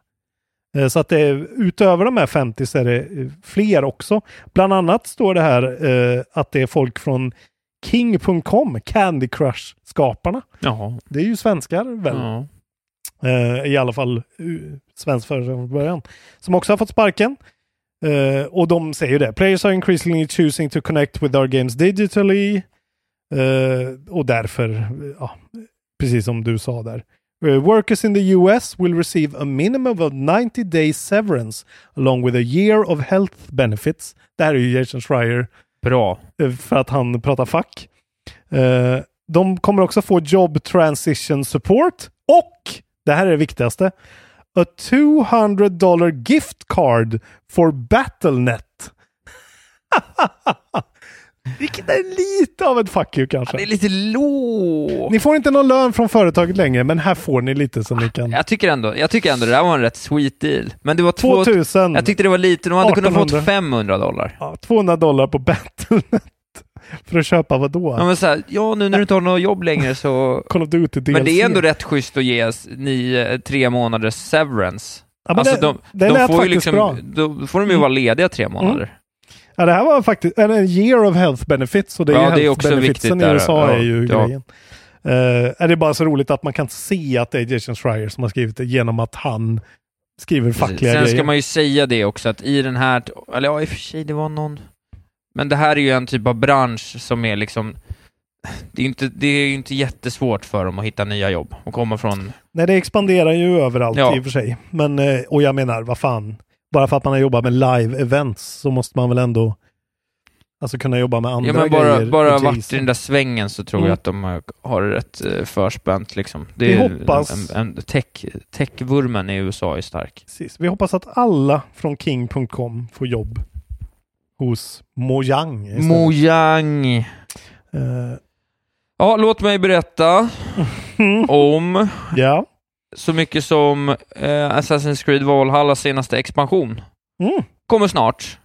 Eh, Så att det är, utöver de här 50 så är det eh, fler också. Bland annat står det här eh, att det är folk från King.com, Candy Crush-skaparna. Jaha. Det är ju svenskar väl? Ja. Eh, I alla fall uh, svensk företag från början. Som också har fått sparken. Eh, och de säger ju det. Players are increasingly choosing to connect with our games digitally. Och därför, ja, precis som du sa där. Eh, workers in the US will receive a minimum of 90 days severance along with a year of health benefits. Det här är ju Jason Schreier Bra. eh, för att han pratar fack. Eh, de kommer också få job transition support och, det här är det viktigaste, a 200 dollar gift card for Battlenet. Vilket är lite av ett fuck you kanske. Det är lite lågt. Ni får inte någon lön från företaget längre, men här får ni lite som ni kan. Jag tycker ändå, jag tycker ändå det där var en rätt sweet deal. Men det var två, 2000. Jag tyckte det var lite, de hade kunnat 1800. fått 500 dollar. Ja, 200 dollar på Battlenet. För att köpa vad då? Ja, men så här, ja nu när du inte har något jobb längre så... Call of Duty DLC. Men det är ändå rätt schysst att ge s- nio, tre månaders severance. Ja, alltså det, de, det de får ju liksom, bra. Mm. då får de ju vara lediga tre månader. Ja, det här var faktiskt en year of health benefits och det är Ja, det är också viktigt i där. USA Ja, är ju ja. grejen. Uh, är det bara så roligt att man kan se att det är Jason Schreier som har skrivit det genom att han skriver fackliga Sen grejer. ska man ju säga det också att i den här, eller ja i och för sig det var någon, men det här är ju en typ av bransch som är liksom, det är ju inte, det är inte jättesvårt för dem att hitta nya jobb och komma från, Nej, det expanderar ju överallt Ja. i och för sig. Men, eh, och jag menar, vad fan. Bara för att man har jobbat med live-events så måste man väl ändå alltså kunna jobba med andra ja men bara, grejer. bara varit i den där svängen så tror Mm. jag att de har- det rätt eh, förspänt liksom. Det Vi är hoppas- En, en tech, techvurmen i USA är stark. Precis. Vi hoppas att alla från King.com får jobb hos Mojang. istället. Mojang! Eh, Ja, låt mig berätta om ja. Så mycket som eh, Assassin's Creed Valhallas senaste expansion. Mm. Kommer snart.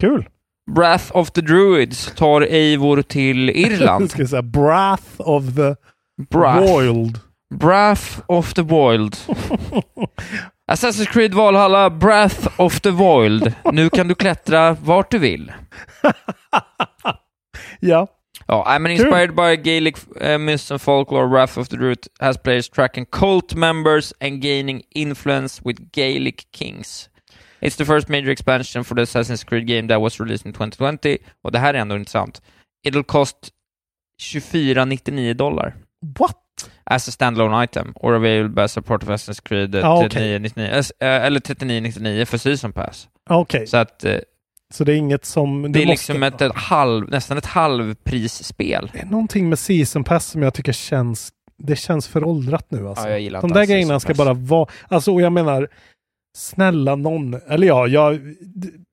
Kul. Wrath of the Druids tar Eivor till Irland. Jag säga Brath of the Brath. Wild. Brath of the Wild. Assassin's Creed Valhalla, Brath of the Wild. Nu kan du klättra vart du vill. Ja. Ja, I'm inspired by Gaelic uh, myths and folklore. Wrath of the Root has players tracking cult members and gaining influence with Gaelic kings. It's the first major expansion for the Assassin's Creed game that was released in 2020. Och det här är ändå intressant. It'll cost 24,99 dollar What? as a standalone item or available as a part of Assassin's Creed eh, Ah, okej. 39,99 eh, eller 39,99 för Season Pass. Okej, Så att så det är inget som... det är måste- liksom ett, ett halv, nästan ett halvprisspel. Det är någonting med Season Pass som jag tycker känns... Det känns föråldrat nu alltså. Ja, jag gillar De där grejerna ska bara vara... Alltså, och jag menar... Snälla någon... Eller ja, jag,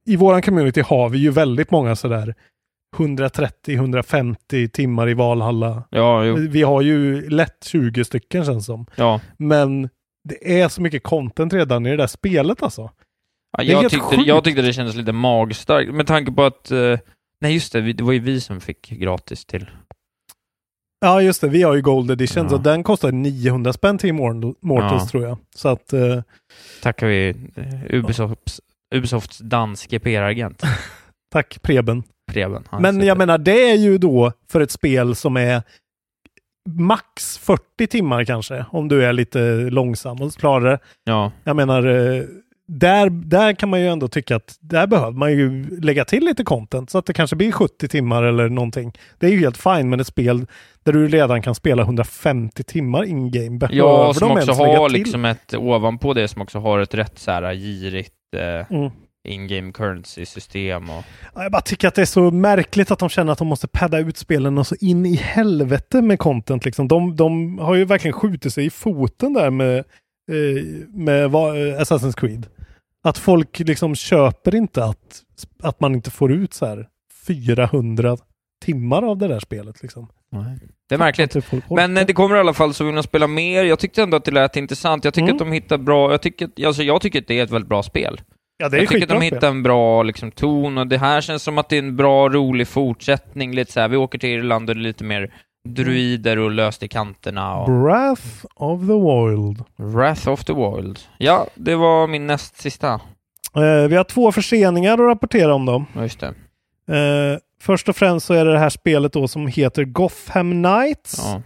i våran community har vi ju väldigt många sådär 130-150 timmar i Valhalla. Ja. Vi har ju lätt 20 stycken känns som. Ja. Men det är så mycket content redan i det där spelet alltså. Ja, Det jag, tyckte, jag tyckte det kändes lite magstarkt med tanke på att... eh, nej, just det. Det var ju vi som fick gratis till. Ja just det, vi har ju Gold Edition Ja. så den kostar 900 spänn till Mortals Ja. tror jag. Så att eh, Tackar vi eh, Ubisofts, Ubisofts danske PR-agent. tack Preben. Preben. Men jag menar det är ju då för ett spel som är max 40 timmar kanske. Om du är lite långsam och klarar det. Ja. Jag menar, eh, där, där kan man ju ändå tycka att där behöver man ju lägga till lite content så att det kanske blir 70 timmar eller någonting. Det är ju helt fine med ett spel där du redan kan spela 150 timmar in-game. Behöver Ja, som också har liksom ett, ovanpå det, som också har ett rätt så här girigt eh, Mm. in-game currency-system och... Ja, Jag bara tycker att det är så märkligt att de känner att de måste padda ut spelen och så in i helvete med content. Liksom. De, de har ju verkligen skjutit sig i foten där med, eh, med eh, Assassin's Creed. Att folk liksom köper inte att, att man inte får ut så här 400 timmar av det där spelet. Liksom. Det är märkligt. Men eh, det kommer i alla fall så vill man spela mer. Jag tyckte ändå att det lät intressant. Jag tycker Mm. att de hittar bra... Jag tycker, att- alltså, jag tycker att det är ett väldigt bra spel. ja, det är jag tycker att de hittar en bra liksom, ton och det här känns som att det är en bra, rolig fortsättning. Lite så här, vi åker till Irland och det är lite mer druider och löst i kanterna. Och... Breath of the Wild. Wrath of the Wild. Ja, det var min näst sista. Eh, vi har två förseningar att rapportera om dem. Ja, Just det. Eh, först och främst så är det det här spelet då som heter Gotham Knights. Ja.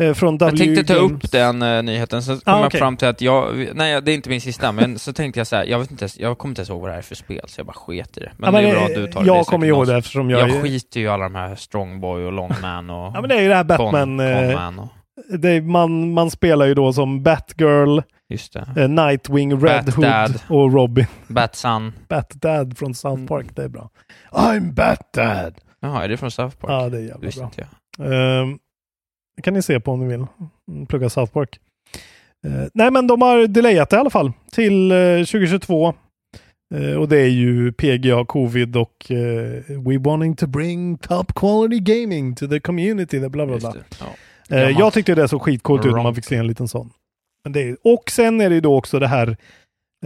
Eh, från W Jag tänkte ta upp den uh, nyheten, så kom Ah, jag fram till att jag, nej det är inte min sista, men så tänkte jag så här, jag vet inte ens, jag kommer inte ens ihåg vad det här är för spel, så jag bara sket i det. Men, Ja, det är bra att du tar det. det. Jag kommer ihåg det som- eftersom jag... Jag skiter ju i alla de här Strongboy och Longman och Ja men det är ju det här Batman. Con, eh, Conman och, det man, man spelar ju då som Batgirl, eh, Nightwing, Red Bat-Dad. Hood och Robin. Batsun. Bat-Dad från South Mm. Park, det är bra. I'm Bat-Dad! Jaha, är det från South Park? Ja, det är jävla bra. inte jag. Ehm, det kan ni se på om ni vill. Plugga South Park. Eh, nej, men de har delayat det i alla fall till eh, 2022. Eh, och det är ju PGA, covid och eh, We wanting to bring top quality gaming to the community. Bla, bla, bla. Ja. Eh, jag tyckte det såg skitcoolt ut när man fick se en liten sån. Men det är, och sen är det ju då också det här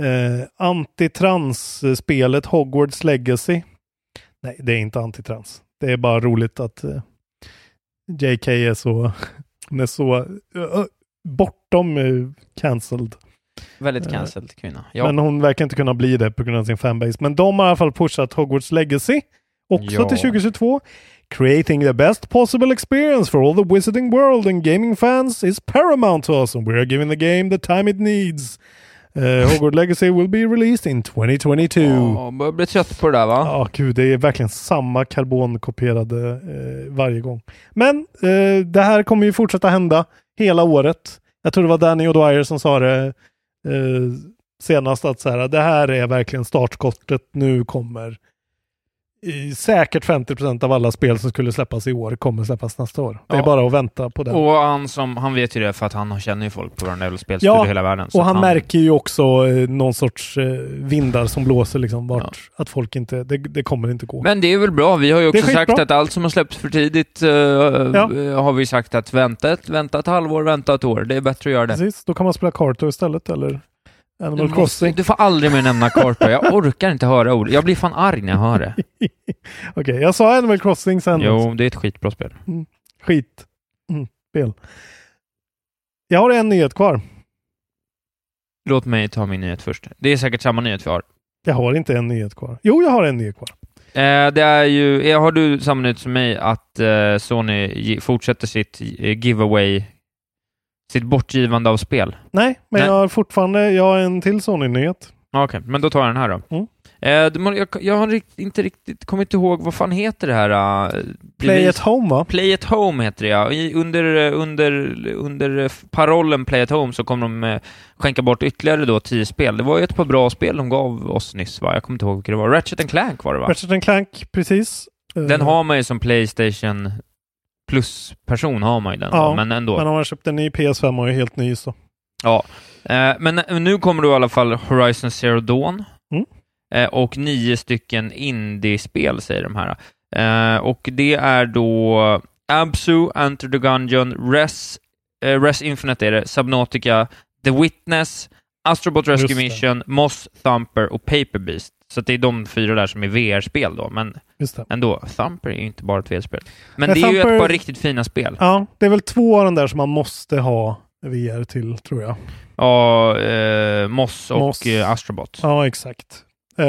eh, antitrans-spelet Hogwarts Legacy. Nej, det är inte antitrans. Det är bara roligt att eh, JK är så, hon är så eh, bortom uh, cancelled. Väldigt Eh, cancelled kvinna. Ja. Men hon verkar inte kunna bli det på grund av sin fanbase. Men de har i alla fall pushat Hogwarts Legacy också Ja. till 2022. Creating the best possible experience for all the wizarding world and gaming fans is paramount to us and we are giving the game the time it needs. Uh, Hogwarts Legacy will be released in 2022. Ja, Ja, börjar bli trött på det där va? gud, det är verkligen samma karbonkopierade eh, varje gång. Men eh, det här kommer ju fortsätta hända hela året. Jag tror det var Danny O'Dwyer som sa det eh, senast att så här, det här är verkligen startskottet. Nu kommer i, säkert 50% av alla spel som skulle släppas i år kommer släppas nästa år. Det är Ja. bara att vänta på det. Och han, som, han vet ju det för att han känner ju folk på varenda jävla spelstudio Ja, i hela världen. Och att han märker ju också eh, någon sorts eh, vindar som blåser liksom vart att folk inte, det, det kommer inte gå. Men det är väl bra. Vi har ju också sagt att allt som har släppts för tidigt eh, eh, har vi sagt att vänta ett, vänta ett halvår, vänta ett år. Det är bättre att göra det. Precis, då kan man spela Carto istället eller Animal Du, Crossing. du får aldrig mer nämna Carter. Jag orkar inte höra ord. Jag blir fan arg när jag hör det. Okej, jag sa Animal Crossing sen. Jo, det är ett skitbra spel. Skit. Mm, spel. Jag har en nyhet kvar. Låt mig ta min nyhet först. Det är säkert samma nyhet vi har. Jag har inte en nyhet kvar. Jo, jag har en nyhet kvar. Eh, det är ju, eh, har du samma nyhet som mig att eh, Sony fortsätter sitt eh, giveaway, sitt bortgivande av spel? Nej, men Nej. jag har fortfarande, jag har en till Sony-nyhet. Okej, men då tar jag den här då. Mm. Eh, jag, jag har inte riktigt kommit ihåg, vad fan heter det här? eh, Play at Home va? Play at Home heter det ja. I, under, eh, under, under eh, parollen Play at Home så kommer de eh, skänka bort ytterligare då tio spel. Det var ju ett par bra spel de gav oss nyss va? Jag kommer inte ihåg vilka det var. Ratchet and Clank var det va? Ratchet and Clank, precis. Eh, Den har man ju som Playstation Plus-person har man ju den Ja, då, men ändå. Men om man köpt en ny PS5 och är helt ny så. Ja. Eh, men nu kommer då i alla fall Horizon Zero Dawn. Mm. Eh, och nio stycken indie-spel säger de här. Eh, och det är då Absu, Enter the Gungeon, Res, eh, Res Infinite är det, Subnautica, The Witness, Astrobot Rescue. Mission, Moss Thumper och Paper Beast. Så det är de fyra där som är VR-spel då, men ändå, Thumper är ju inte bara ett VR-spel. Men Men det är ju Thumper- ett par riktigt fina spel. Ja, det är väl två av de där som man måste ha VR till, tror jag. Ja, eh, Moss och Moss. eh, Astrobot. Ja, exakt. Eh,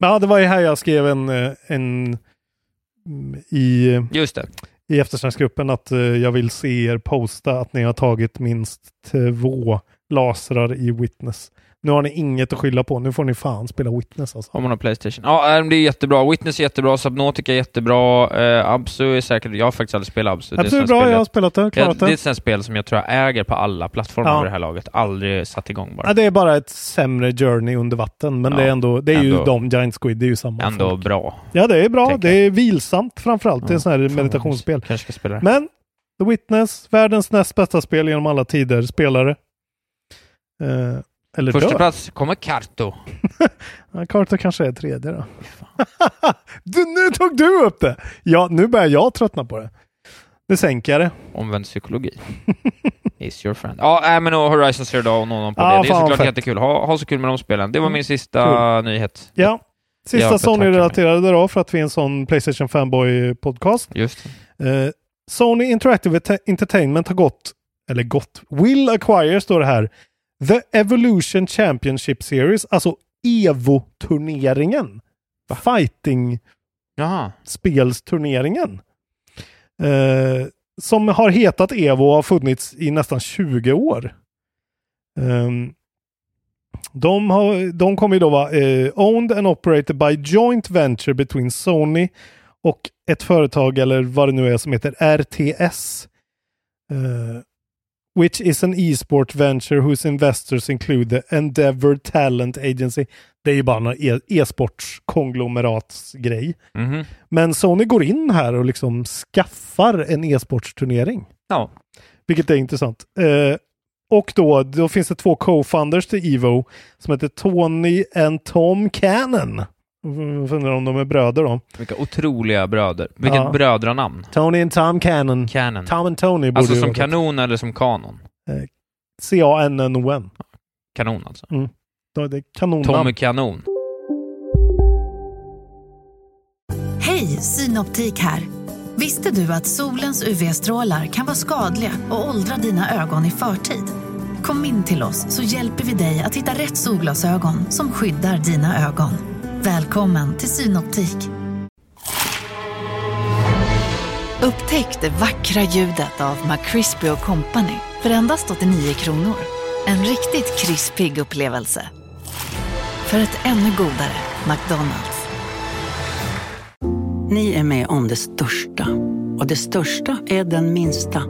men ja, det var ju här jag skrev en, eh, en mm, i, Just det. i eftersnacksgruppen att eh, jag vill se er posta att ni har tagit minst två lasrar i Witness. Nu har ni inget att skylla på. Nu får ni fan spela Witness alltså. Om man har Playstation. Ja, äh, det är jättebra. Witness är jättebra, Subnautica är jättebra, eh, Absu är säkert... Jag har faktiskt aldrig spelat Absu. Det är bra, sånt jag har spel spelat det, jag, klarat det är det. ett sånt spel som jag tror jag äger på alla plattformar Ja. vid det här laget. Aldrig satt igång bara. Ja, det är bara ett sämre journey under vatten, men Ja, det är ändå, det är ju ändå- de, Giant Squid, det är ju samma Ändå folk. bra. Ja, det är bra. Det är vilsamt framförallt. det är Ja, en sån här meditationsspel. Kanske ska spela det. Men The Witness, världens näst bästa spel genom alla tider, spelare. Eh, eller Första dör. plats kommer Karto. Ja, Carter kanske är tredje då. du, nu tog du upp det! Ja, nu börjar jag tröttna på det. Nu sänker jag det. Omvänd psykologi. Is your friend. Ja, äh, men och Horizon Zero Dawn och någon på Ja, det. Det är såklart fett. jättekul. Ha, ha så kul med de spelen. Det var min sista nyhet. Ja. Sista. Sony-relaterade då, för att vi är en sån Playstation Fanboy-podcast. Just. Eh, Sony Interactive Ent- Entertainment har gått, eller gått, will acquire står det här, The Evolution Championship Series, alltså Evo-turneringen. Fighting Jaha. spelsturneringen. Eh, som har hetat Evo och har funnits i nästan 20 år. Ehm, de, har, de kommer ju då vara eh, owned and operated by joint venture between Sony och ett företag eller vad det nu är som heter RTS. Which is an e-sport venture whose investors include the Endeavor Talent Agency. Det är ju bara en e- e-sportskonglomeratsgrej. Mhm. Men Sony går in här och liksom skaffar en e-sportsturnering. Ja. Vilket är intressant. Eh, och då, då finns det två co-founders till Evo som heter Tony and Tom Cannon. Jag Undrar om de är bröder då. Vilka otroliga bröder. Vilket Ja. brödranamn. Tony and Tom Cannon. Canon. Tom and Tony borde Alltså som vara- kanon eller som kanon? C-A-N-N-O-N. Kanon alltså. Ja, Det är kanonnamn. Tommy Kanon. Hej, Synoptik här. Visste du att solens UV-strålar kan vara skadliga och åldra dina ögon i förtid? Kom in till oss så hjälper vi dig att hitta rätt solglasögon som skyddar dina ögon. Välkommen till Synoptik. Upptäck det vackra ljudet av McCrispy Company för endast 89 kronor. En riktigt krispig upplevelse. För ett ännu godare McDonalds. Ni är med om det största. Och det största är den minsta.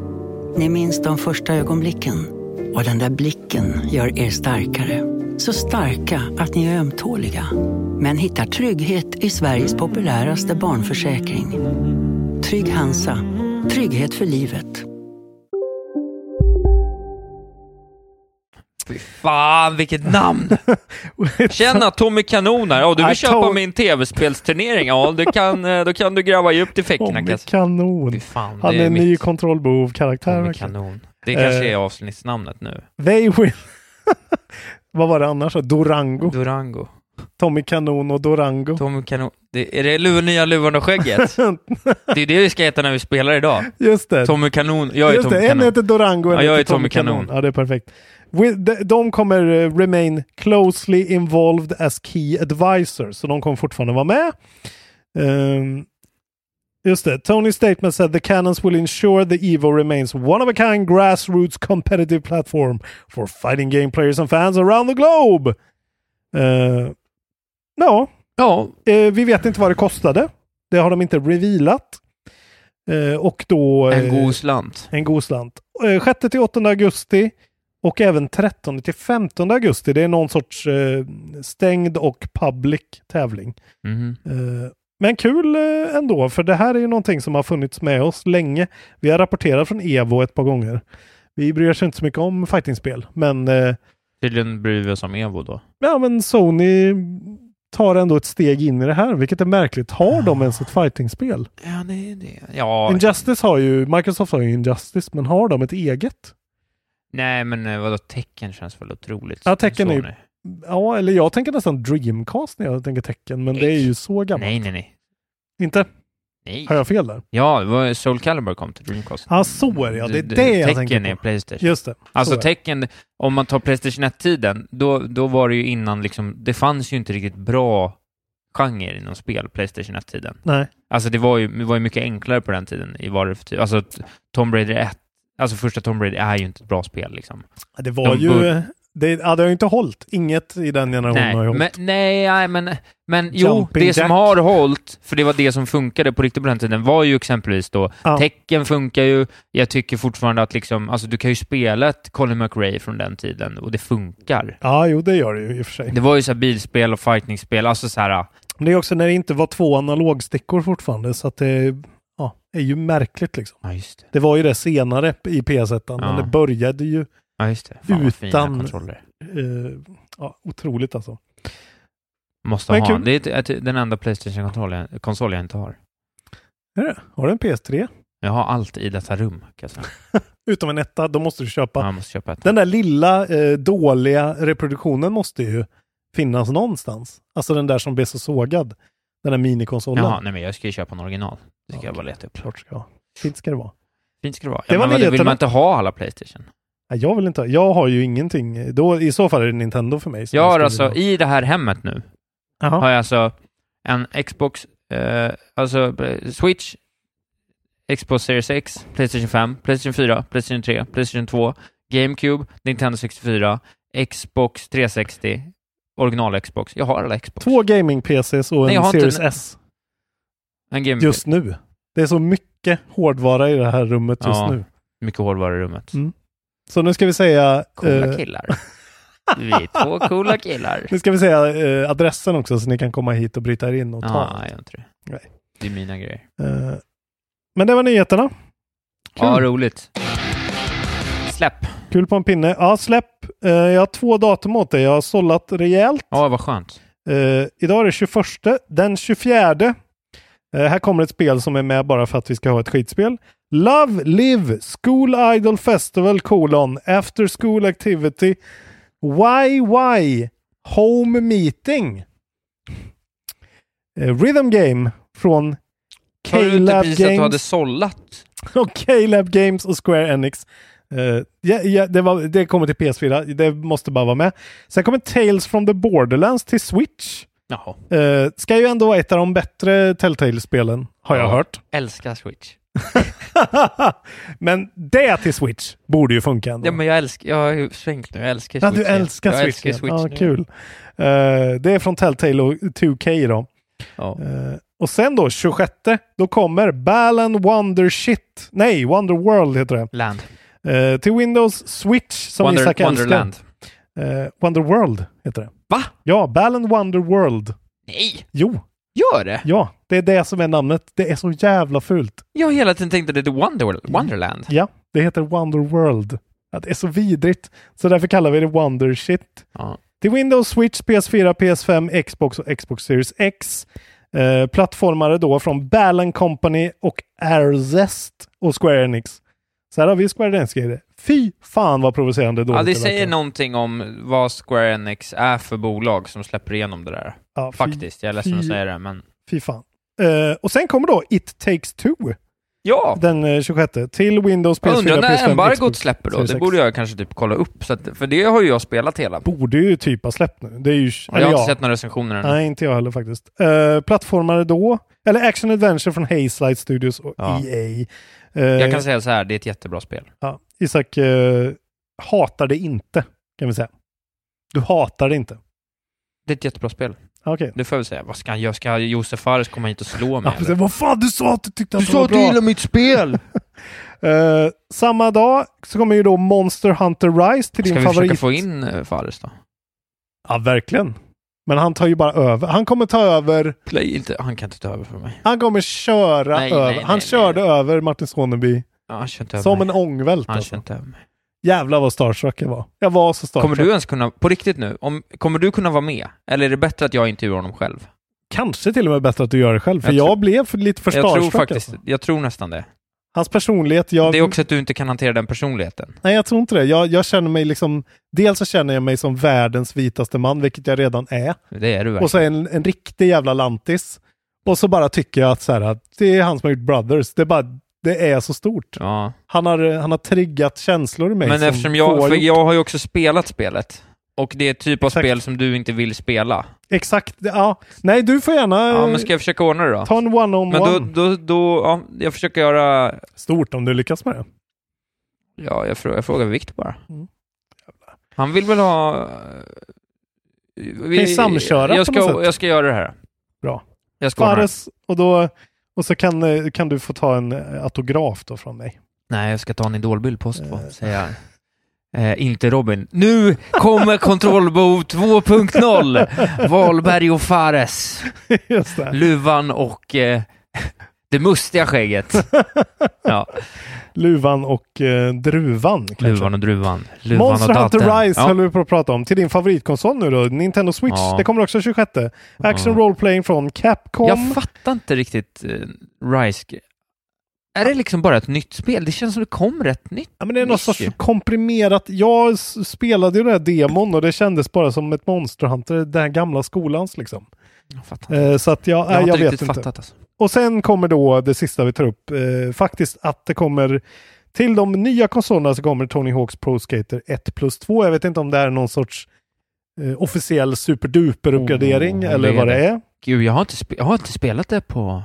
Ni minns de första ögonblicken. Och den där blicken gör er starkare. Så starka att ni är ömtåliga. Men hittar trygghet i Sveriges populäraste barnförsäkring. Trygg Hansa. Trygghet för livet. Fy fan vilket namn! Tjena Tommy Kanon här. Ja, du vill Nej, köpa min tv-spelsturnering? Ja, du kan, eh, då kan du gräva djupt i fickorna. Tommy kan jag säga. Kanon. Fan, Han det är är en ny kontrollbehov-karaktär. Tommy verkligen. Kanon. Det kanske Eh. är avsnittsnamnet nu. They will... Vad var det annars? Dorango. Durango. Tommy Kanon och Dorango. Tommy Kanon. Det, är det lu- nya Luvan och skägget? det är det vi ska heta när vi spelar idag. Just det. Tommy Kanon. Jag är Just Tommy det, en Kanon. heter Dorango, en Ja, jag heter är Tommy Kanon. Ja, det är perfekt. De, kommer eh, remain closely involved as key advisors, så de kommer fortfarande vara med. Ehm, just det, Tony statement said the cannons will ensure the Evo remains one of a kind grassroots competitive platform for fighting game players and fans around the globe. Uh, ja, Ja, eh, vi vet inte vad det kostade. Det har de inte revealat. Eh, och då... en god slant. en god slant. Eh, 6 till 8 augusti och även 13 till 15 augusti. Det är någon sorts stängd och public tävling. Mhm. Men kul eh, ändå, för det här är ju någonting som har funnits med oss länge. Vi har rapporterat från Evo ett par gånger. Vi bryr oss inte så mycket om fightingspel, men, eh, Tydligen bryr vi oss om Evo då. ja, men Sony tar ändå ett steg in i det här, vilket är märkligt. Har de ens ett fightingspel? Ja, det är det. Ja, Injustice har ju, Microsoft har ju Injustice, men har de ett eget? nej men eh, vadå, tecken känns väl otroligt. Ja, Tekken är ju-. Ja, eller jag tänker nästan Dreamcast när jag tänker tecken, men det är ju så gammalt. Nej, nej, nej. Inte? Nej. Har jag fel där? Ja, det var Soul Calibur kom till Dreamcast. Ja, så är det ja. Det är det jag tänker är på. Playstation. Just det. Alltså är tecken, om man tar Playstation 1-tiden, då, då var det ju innan liksom, det fanns ju inte riktigt bra genre inom spel, Playstation 1-tiden. Nej. Alltså det var ju, det var ju mycket enklare på den tiden i vad det för typ, alltså Tomb Raider 1, alltså första Tomb Raider är ju inte ett bra spel liksom. Det var De ju... Det, ja, det har ju inte hållit. Inget i den generationen har ju Nej, hållit. men, nej, nej, men, men jo, det som Jack. har hållit, för det var det som funkade på riktigt på den tiden, var ju exempelvis då, Ja. tecken funkar ju, jag tycker fortfarande att liksom, alltså du kan ju spela ett Colin McRae från den tiden och det funkar. Ja, jo, det gör det ju i och för sig. Det var ju så här bilspel och fightingspel, alltså så här, Men det är också när det inte var två analogstickor fortfarande, så att det ja, är ju märkligt liksom. ja just det. Det var ju det senare i PS1, men Ja. det började ju Ja just det. Fan Utan- kontroller. eh, ja, otroligt alltså. Måste Men ha. kul. Det är ett- den enda Playstation-konsol jag, inte har. Är det? Har du en PS3? Jag har allt i detta rum, kan jag säga. Utom en etta, då måste du köpa. Ja, måste köpa. Den där lilla eh, dåliga reproduktionen måste ju finnas någonstans. Alltså den där som blev så sågad. Den där minikonsolen. Jaha, nej men jag ska ju köpa en original. Det ska jag bara leta upp. Klart ska. Fint ska det vara. Fint ska det vara. Det Ja, var men vill man inte ha alla Playstation? Jag vill inte ha. Jag har ju ingenting. Då, I så fall är det Nintendo för mig. Jag har alltså, vilja i det här hemmet nu, ha. Jaha. har jag alltså en Xbox, eh, alltså eh, Switch, Xbox Series X, Playstation 5, Playstation 4, Playstation 3, Playstation 2, GameCube, Nintendo 64, Xbox 360, original Xbox. Jag har alla Xbox. Två gaming-PCs och Nej, en Series en- S En Game just nu. Det är så mycket hårdvara i det här rummet just Ja. nu. Mycket hårdvara i rummet. Mm. Så nu ska vi säga... Coola eh, killar. Vi är två coola killar. Nu ska vi säga eh, adressen också så ni kan komma hit och bryta er in och ta. Ja, jag inte det. Nej. Det är mina grejer. Eh, men det var nyheterna. Kul. Ja, roligt. Släpp. Kul på en pinne. Ja, släpp. Eh, jag har två datum åt dig. Jag har sållat rejält. Ja, vad skönt. Eh, idag är det 21. Den 24. Eh, här kommer ett spel som är med bara för att vi ska ha ett skitspel. Love Live School Idol Festival colon After School Activity YY Home Meeting. Eh, Rhythm Game från Sa du inte K-Lab precis att du hade Games sållat? och K-Lab Games och Square Enix. Eh, ja, ja, det, var, det kommer till PS4, det måste bara vara med. Sen kommer Tales from the Borderlands till Switch. Jaha. Eh, ska ju ändå vara ett av de bättre Telltale-spelen, har jag Ja. hört. Älskar Switch. men det till Switch borde ju funka ändå. Ja, men jag älskar, jag har svängt nu. Jag älskar Ja, Switch. du älskar jag Switch. älskar ja. Switch ja, kul. Eh, det är från Telltale och 2K då. Ja. Eh, och sen då, 26, då kommer Balan Wonder Shit. Nej, Wonder World heter det. Land. Eh, till Windows Switch som Wonder, Isak älskar. Wonderland. Eh, Wonder World heter det. Va? Ja, Balan Wonder World. Nej! Jo, Gör det? ja, det är det som är namnet. Det är så jävla fult. Jag har hela tiden tänkt att det är Wonder, Wonderland. Ja, det heter Wonder World. Ja, det är så vidrigt. Så därför kallar vi det Wonder Shit. Ja. Till Windows, Switch, PS4, PS5, Xbox och Xbox Series X. Eh, plattformare då från Balan Company och Airzest och Square Enix. Så här har vi Square Enix grejer. Fy fan vad provocerande dåligt Ja, det säger någonting om vad Square Enix är för bolag som släpper igenom det där. Ja, fy- Faktiskt. Jag är ledsen att fy- säga det, men... Fy fan. Eh, och sen kommer då It takes two Ja! den eh, 26 till Windows, PS4, Jag undrar när PS5, embargot släpper då? Series Det X. borde jag kanske typ kolla upp, att, för det har ju jag spelat hela. Borde ju typ ha släppt nu. Det är ju... jag har inte sett några recensioner ännu. Nej, inte jag heller faktiskt. Uh, plattformare då, eller Action Adventure från Hazelight Studios och Ja. EA. Eh, Jag kan säga så här, det är ett jättebra spel. ja, Isak eh, hatar det inte, kan vi säga. Du hatar det inte. Det är ett jättebra spel. Okej. Det får jag väl säga. Vad ska han göra? Ska Josef Fares komma hit och slå mig? Ja, vad fan, du sa att du tyckte att Du det sa var att du bra. gillar mitt spel! Eh, samma dag så kommer ju då Monster Hunter Rise till Ska din vi favorit. försöka få in uh, Fares då? Ja, verkligen. Men han tar ju bara över. Han kommer ta över. Play inte, han kan inte ta över för mig. Han kommer köra Nej, över. nej, nej, han nej. körde över Martin Soneby Ja, som en ångvält. Han Alltså. över mig. Jävlar vad starstruck jag var. Jag var så starstruck. Kommer du ens kunna, på riktigt nu, om, kommer du kunna vara med? Eller är det bättre att jag intervjuar honom själv? Kanske till och med bättre att du gör det själv. För Jag jag, tror- blev för, lite för jag tror starstruck. faktiskt, Alltså. jag tror nästan det. Hans personlighet. Jag, Det är också att du inte kan hantera den personligheten. Nej, jag tror inte det. Jag, jag känner mig liksom... Dels så känner jag mig som världens vitaste man, vilket jag redan är. Det är du Och så verkligen. en, en riktig jävla lantis. Och så bara tycker jag att, så här, det är han som har gjort Brothers. Det är bara... Det är så stort. Ja. Han har, han har triggat känslor i mig. Men som eftersom jag, för jag har ju också spelat spelet. Och det är ett typ av Exakt. spel som du inte vill spela. Exakt. Ja. Nej, du får gärna Ja, men ska jag försöka ordna det då? ta en one-on-one. Men då, då, då, ja, jag försöker göra... Stort om du lyckas med det. Ja, jag frågar, jag frågar Viktor bara. Mm. Han vill väl ha... Vi, Kan samköra på jag ska, något sätt. jag ska göra det här. Bra. Jag ska. Fares, och, då, och så kan, eh, kan du få ta en eh, autograf då från mig. Nej, jag ska ta en idolbild på två, säger jag. Eh, inte Robin. Nu kommer kontrollbehov 2.0! Wahlberg och Fares. Luvan och eh, det mustiga skägget. Ja, Luvan och eh, druvan. kanske. luvan och druvan. Luvan Monster och Hunter. Rise ja. höll vi på att prata om. Till din favoritkonsol nu då, Nintendo Switch. Ja. Det kommer också 26. Action Ja. Role Playing från Capcom. Jag fattar inte riktigt eh, Rise. Är det liksom bara ett nytt spel? Det känns som det kom rätt nytt. Ja, men det är något sorts komprimerat. Jag spelade ju den här demon och det kändes bara som ett Monster Hunter, den gamla skolans liksom. Jag fattar inte. Eh, så att jag, Jag jag vet inte. fattat alltså. Och sen kommer då det sista vi tar upp, eh, faktiskt att det kommer Till de nya konsolerna så kommer Tony Hawks Pro Skater 1 plus 2. Jag vet inte om det är någon sorts eh, officiell superduper-uppgradering Oh, eller vad det är. Gud, jag har inte, jag har inte spelat det på,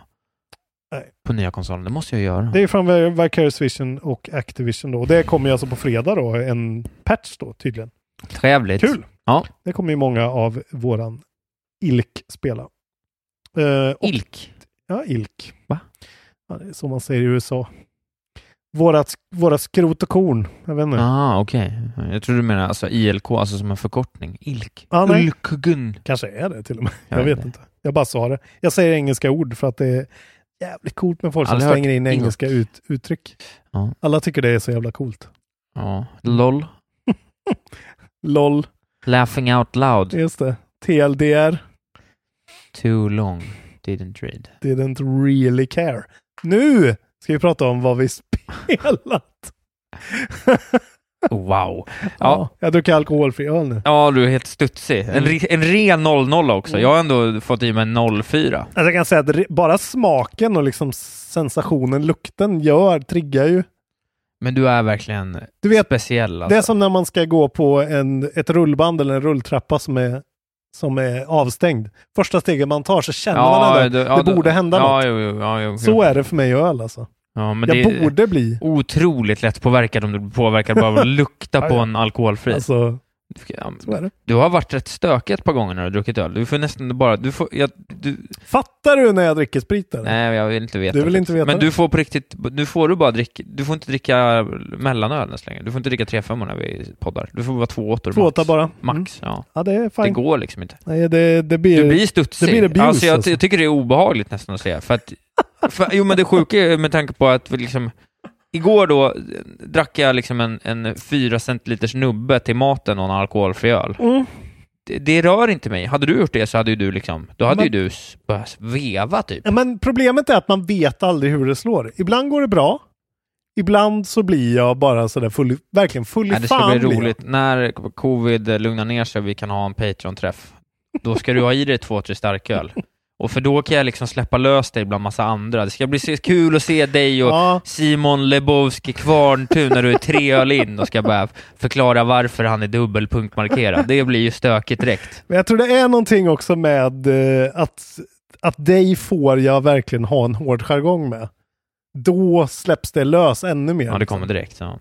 Nej. på nya konsolen. Det måste jag göra. Det är från Vi- Vicarious Vision och Activision då. Det kommer ju alltså på fredag då, en patch då tydligen. Trevligt. Kul! Ja. Det kommer ju många av våran ilk spela. Eh, och, Ilk. Ja, ilk. Va? Ja, det är så man säger i USA. Vårat, våra skrot och korn. Jag vet inte. Ah, okej. Jag tror du menar alltså ILK, alltså som en förkortning. Ilk. Nej. Ulkgun. Kanske är det till och med. Jag Jag vet vet inte. Jag bara sa det. Jag säger engelska ord för att det är jävligt coolt med folk som Aldrig slänger in engelska ut, uttryck. Ja. Alla tycker det är så jävla coolt. Ja. LOL. LOL, Laughing out loud. just det. TLDR, Too long. Didn't read. didn't really care. Nu ska vi prata om vad vi spelat. Wow. Ja. Ja. Jag dricker alkoholfri öl nu. Ja, du är helt studsig. En, Mm. re- en ren 0-0 också. Jag har ändå fått i mig en 0-4. Alltså jag kan säga att bara smaken och liksom sensationen, lukten gör, triggar ju. Men du är verkligen Du vet, speciell alltså. Det är som när man ska gå på en, ett rullband eller en rulltrappa som är, som är avstängd. Första steget man tar så känner man ändå det, att det borde hända ja, något. Jo, ja, jo, Så är det för mig och öl alltså. Ja, men Jag det borde bli. otroligt lätt påverkad om du blir påverkad bara av att lukta Ja, på ja. en alkoholfri. Alltså, Det. Du har varit rätt stökig ett par gånger när du har druckit öl. Du får nästan bara... Du får, jag, du, Fattar du när jag dricker sprit? Eller? nej, jag vill inte veta. Du vill inte veta Men det? du får på riktigt... Nu får du bara dricka... Du får inte dricka mellanöl nästan längre. Du får inte dricka 3-5 när vi poddar. Du får vara två åttor Två åtta bara. Mm. Max, ja. Ja, det är Det fine. går liksom inte. Nej, det, det blir... Du blir studsig. det blir abuse, alltså, jag, alltså. jag tycker det är obehagligt nästan att säga. För att, för, jo, men det sjuka är med tanke på att vi liksom... Igår då eh, drack jag liksom en, en 4 centiliters nubbe till maten och en alkoholfri öl. Mm. Det, det rör inte mig. Hade du gjort det så hade ju du liksom... Då hade Men- ju du börjat veva typ. Ja, men problemet är att man vet aldrig hur det slår. Ibland går det bra. Ibland så blir jag bara sådär full, verkligen full i Nej, det ska fan bli roligt. När covid lugnar ner sig och vi kan ha en Patreon-träff, då ska du ha i dig två, tre starköl. Och för då kan jag liksom släppa lös dig bland massa andra. Det ska bli kul att se dig och Ja, Simon Lebowski Kvarntun när du är tre öl in och ska bara förklara varför han är dubbelpunktmarkerad. Det blir ju stökigt direkt. men jag tror det är någonting också med eh, att, att dig får jag verkligen ha en hård jargong med. Då släpps det lös ännu mer. Ja, det liksom. kommer direkt. Ja.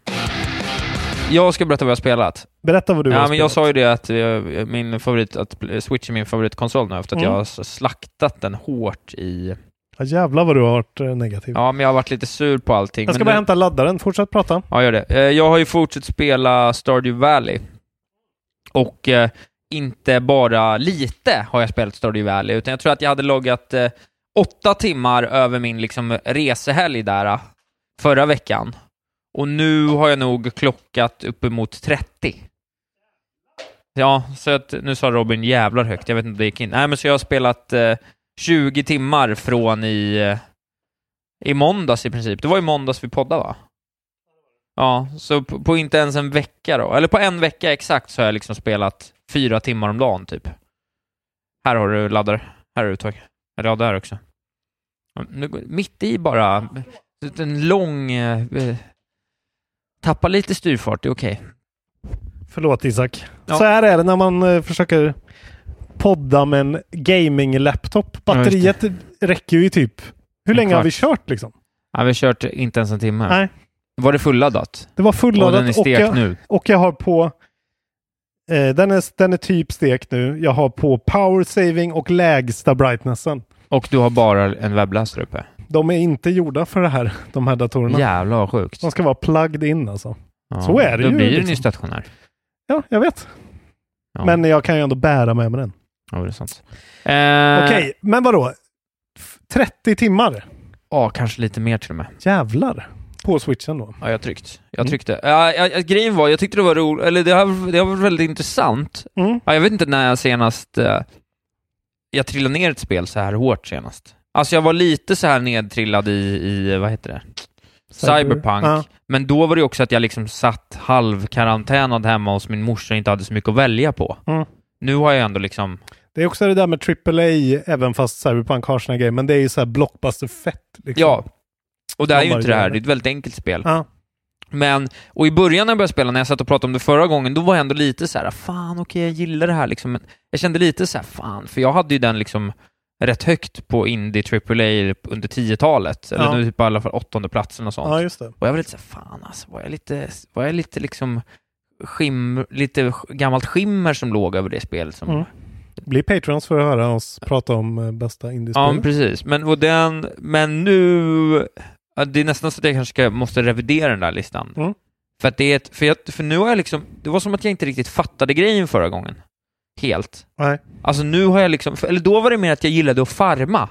Jag ska berätta vad jag har spelat. Berätta vad du ja, har men jag spelat. sa ju det att eh, min favorit, att Switch är min favoritkonsol nu efter att Mm. jag har slaktat den hårt i... Ja, jävlar vad du har varit eh, negativ. Ja, men jag har varit lite sur på allting. jag ska men bara nu- hämta laddaren. Fortsätt prata. Ja, gör det. Eh, Jag har ju fortsatt spela Stardew Valley. Och eh, inte bara lite har jag spelat Stardew Valley, utan jag tror att jag hade loggat eh, åtta timmar över min liksom, resehelg där eh, förra veckan. Och nu har jag nog klockat uppemot 30. Ja, så att, nu sa Robin jävlar högt, jag vet inte om det gick in. Nej, men så jag har spelat eh, 20 timmar från i, eh, i måndags i princip. Det var i måndags vi poddade va? Ja, så på, på inte ens en vecka då, eller på en vecka exakt så har jag liksom spelat fyra timmar om dagen typ. Här har du laddare, här har du uttag. Eller ja, där också. Nu, mitt i bara, en lång... Eh, tappa lite styrfart, det är okej. Förlåt Isak. Ja. Så här är det när man eh, försöker podda med en gaming-laptop. Batteriet räcker ju typ... Hur En länge har kvart. vi kört liksom? Ja, vi har kört inte ens en timme. Nej. Var det fulladdat? Det var Och fulladdat den är och, stekt jag, nu? och jag har på... Eh, den, är, den är typ stekt nu. Jag har på power saving och lägsta brightnessen. Och du har bara en webbläsare uppe? De är inte gjorda för det här, de här datorerna. Jävlar vad sjukt. De ska vara plugged in alltså. Ja, Så är det då ju. blir den ju liksom. stationär. Ja, jag vet. Ja. Men jag kan ju ändå bära med mig den. Ja, det är sant. Eh, Okej, men vadå? F- 30 timmar? Ja, kanske lite mer till och med. Jävlar. På switchen då. Ja, jag tryckt. Jag Mm. tryckte. Ja, ja, ja, grejen var, jag tyckte det var roligt, eller det har, det har varit väldigt intressant. Mm. Ja, jag vet inte när jag senast, eh, jag trillade ner ett spel så här hårt senast. Alltså jag var lite så här nedtrillad i, i vad heter det? Cyber- Cyberpunk. Ja. Men då var det också att jag liksom satt halvkarantänad hemma hos min morsa och inte hade så mycket att välja på. Mm. Nu har jag ändå liksom, Det är också det där med AAA, även fast Cyberpunk har sina grejer, men det är ju så här blockbuster-fett. Liksom. ja. Och det är ju inte det här, det. är ett väldigt enkelt spel. Ja. Men, och i början när jag började spela, när jag satt och pratade om det förra gången, då var jag ändå lite så här, fan okej, jag gillar det här liksom. Men jag kände lite så här, fan, för jag hade ju den liksom rätt högt på Indie AAA under 10-talet, eller Ja. nu typ på alla fall åttonde platsen och sånt. Ja, just det. Och jag var lite så här, fan alltså, var jag lite, var jag lite liksom skim, lite gammalt skimmer som låg över det spelet som... Mm. Bli patrons för att höra oss prata om eh, bästa indiespel. Ja, men precis. Men, och den, men nu... Det är nästan så att jag kanske ska, måste revidera den där listan. Mm. För, att det är ett, för, jag, för nu har jag liksom... Det var som att jag inte riktigt fattade grejen förra gången. Helt. Nej. Alltså nu har jag liksom... Eller då var det mer att jag gillade att farma.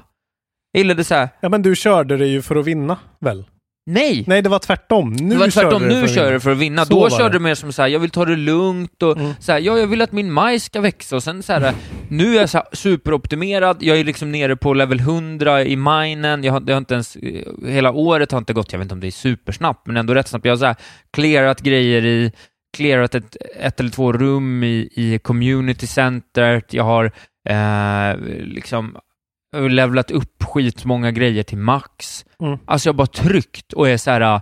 Jag gillade så här... Ja, men du körde det ju för att vinna, väl? Nej! Nej, det var tvärtom. Nu det var tvärtom, körde nu för att kör du för att vinna. Så Då körde du mer som så här, jag vill ta det lugnt och Mm. så här, ja, jag vill att min majs ska växa och sen så här, nu är jag så här superoptimerad, jag är liksom nere på level 100 i minen, jag har, jag har inte ens, eh, hela året har inte gått, jag vet inte om det är supersnabbt, men ändå rätt snabbt. Jag har så här clearat grejer i, clearat ett, ett eller två rum i, i community centret, jag har eh, liksom levlat upp skitmånga grejer till max. Mm. Alltså jag har bara tryckt och är så här äh,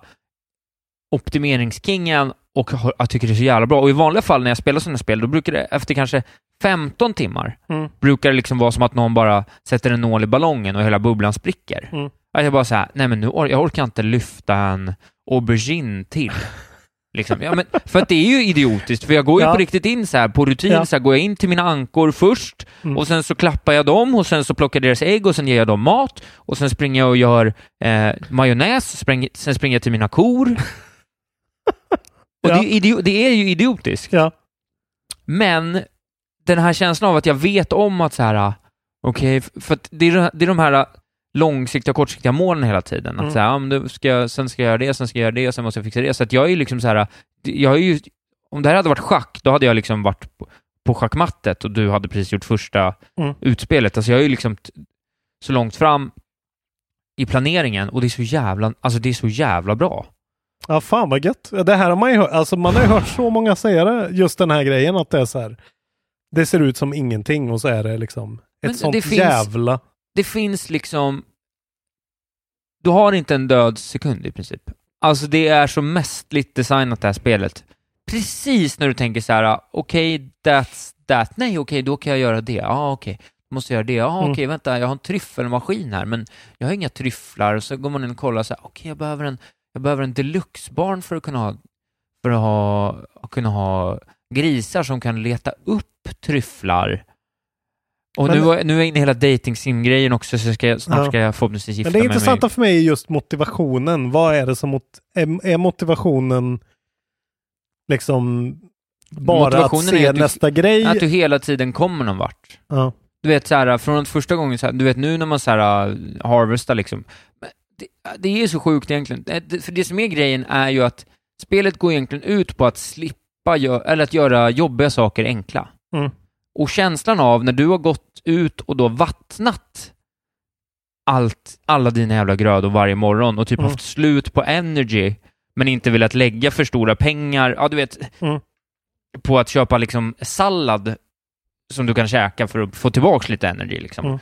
optimeringskingen och har, jag tycker det är så jävla bra. Och i vanliga fall när jag spelar sådana spel, då brukar det efter kanske 15 timmar, Mm. brukar det liksom vara som att någon bara sätter en nål i ballongen och hela bubblan spricker. Mm. Att jag bara säger, nej men nu or- jag orkar inte lyfta en aubergine till. Liksom. Ja, men, för att det är ju idiotiskt, för jag går ju Ja. på riktigt in så här, på rutin, Ja. så här, går jag in till mina ankor först, Mm. och sen så klappar jag dem, och sen så plockar jag deras ägg, och sen ger jag dem mat, och sen springer jag och gör eh, majonnäs, spring, sen springer jag till mina kor. och Ja. det, är det är ju idiotiskt. Men den här känslan av att jag vet om att så här, okej, f- för att det är, de- det är de här långsiktiga och kortsiktiga målen hela tiden. Att Mm. så här, ja, men då ska jag, sen ska jag göra det, sen ska jag göra det, sen måste jag fixa det. Så att jag är ju liksom så här, jag är ju, om det här hade varit schack, då hade jag liksom varit på, på schackmattet och du hade precis gjort första Mm. utspelet. Alltså jag är ju liksom så långt fram i planeringen och det är så jävla, alltså det är så jävla bra. Ja, fan vad gött. Det här har man ju hört, alltså man har ju hört så många säga det, just den här grejen att det är så här. Det ser ut som ingenting och så är det liksom ett Men sånt finns- jävla... det finns liksom... Du har inte en död sekund i princip. Alltså det är så mästligt designat det här spelet. Precis när du tänker så här, okej, that's that. Nej, okej, då kan jag göra det. Ja, ah, okej, då måste jag göra det. Ja, ah, okej, vänta, jag har en tryffelmaskin här, men jag har inga tryfflar. Och så går man in och kollar så här, okej, jag behöver en, jag behöver en deluxe-barn för att kunna ha, för att ha, kunna ha grisar som kan leta upp tryfflar. Och Men- nu, är- nu är jag inne i hela dating sim-grejen också, så ska jag, snart Ja. ska jag förhoppningsvis gifta Men det mig intressanta för mig är just motivationen. Vad är det som mot... är, är motivationen liksom bara Motivationen att är se att du- nästa grej? Att du hela tiden kommer någon vart. Ja. Du vet så här, från första gången, så här, du vet nu när man så här, uh, harvestar liksom. Det, det är så sjukt egentligen. Det- det- För det som är grejen är ju att spelet går egentligen ut på att slippa, gö- eller att göra jobbiga saker enkla. Mm. Och känslan av när du har gått ut och då vattnat allt, alla dina jävla grödor varje morgon och typ Mm. haft slut på energy, men inte velat lägga för stora pengar, ja du vet, Mm. på att köpa liksom sallad som du kan käka för att få tillbaka lite energy. Liksom. Mm.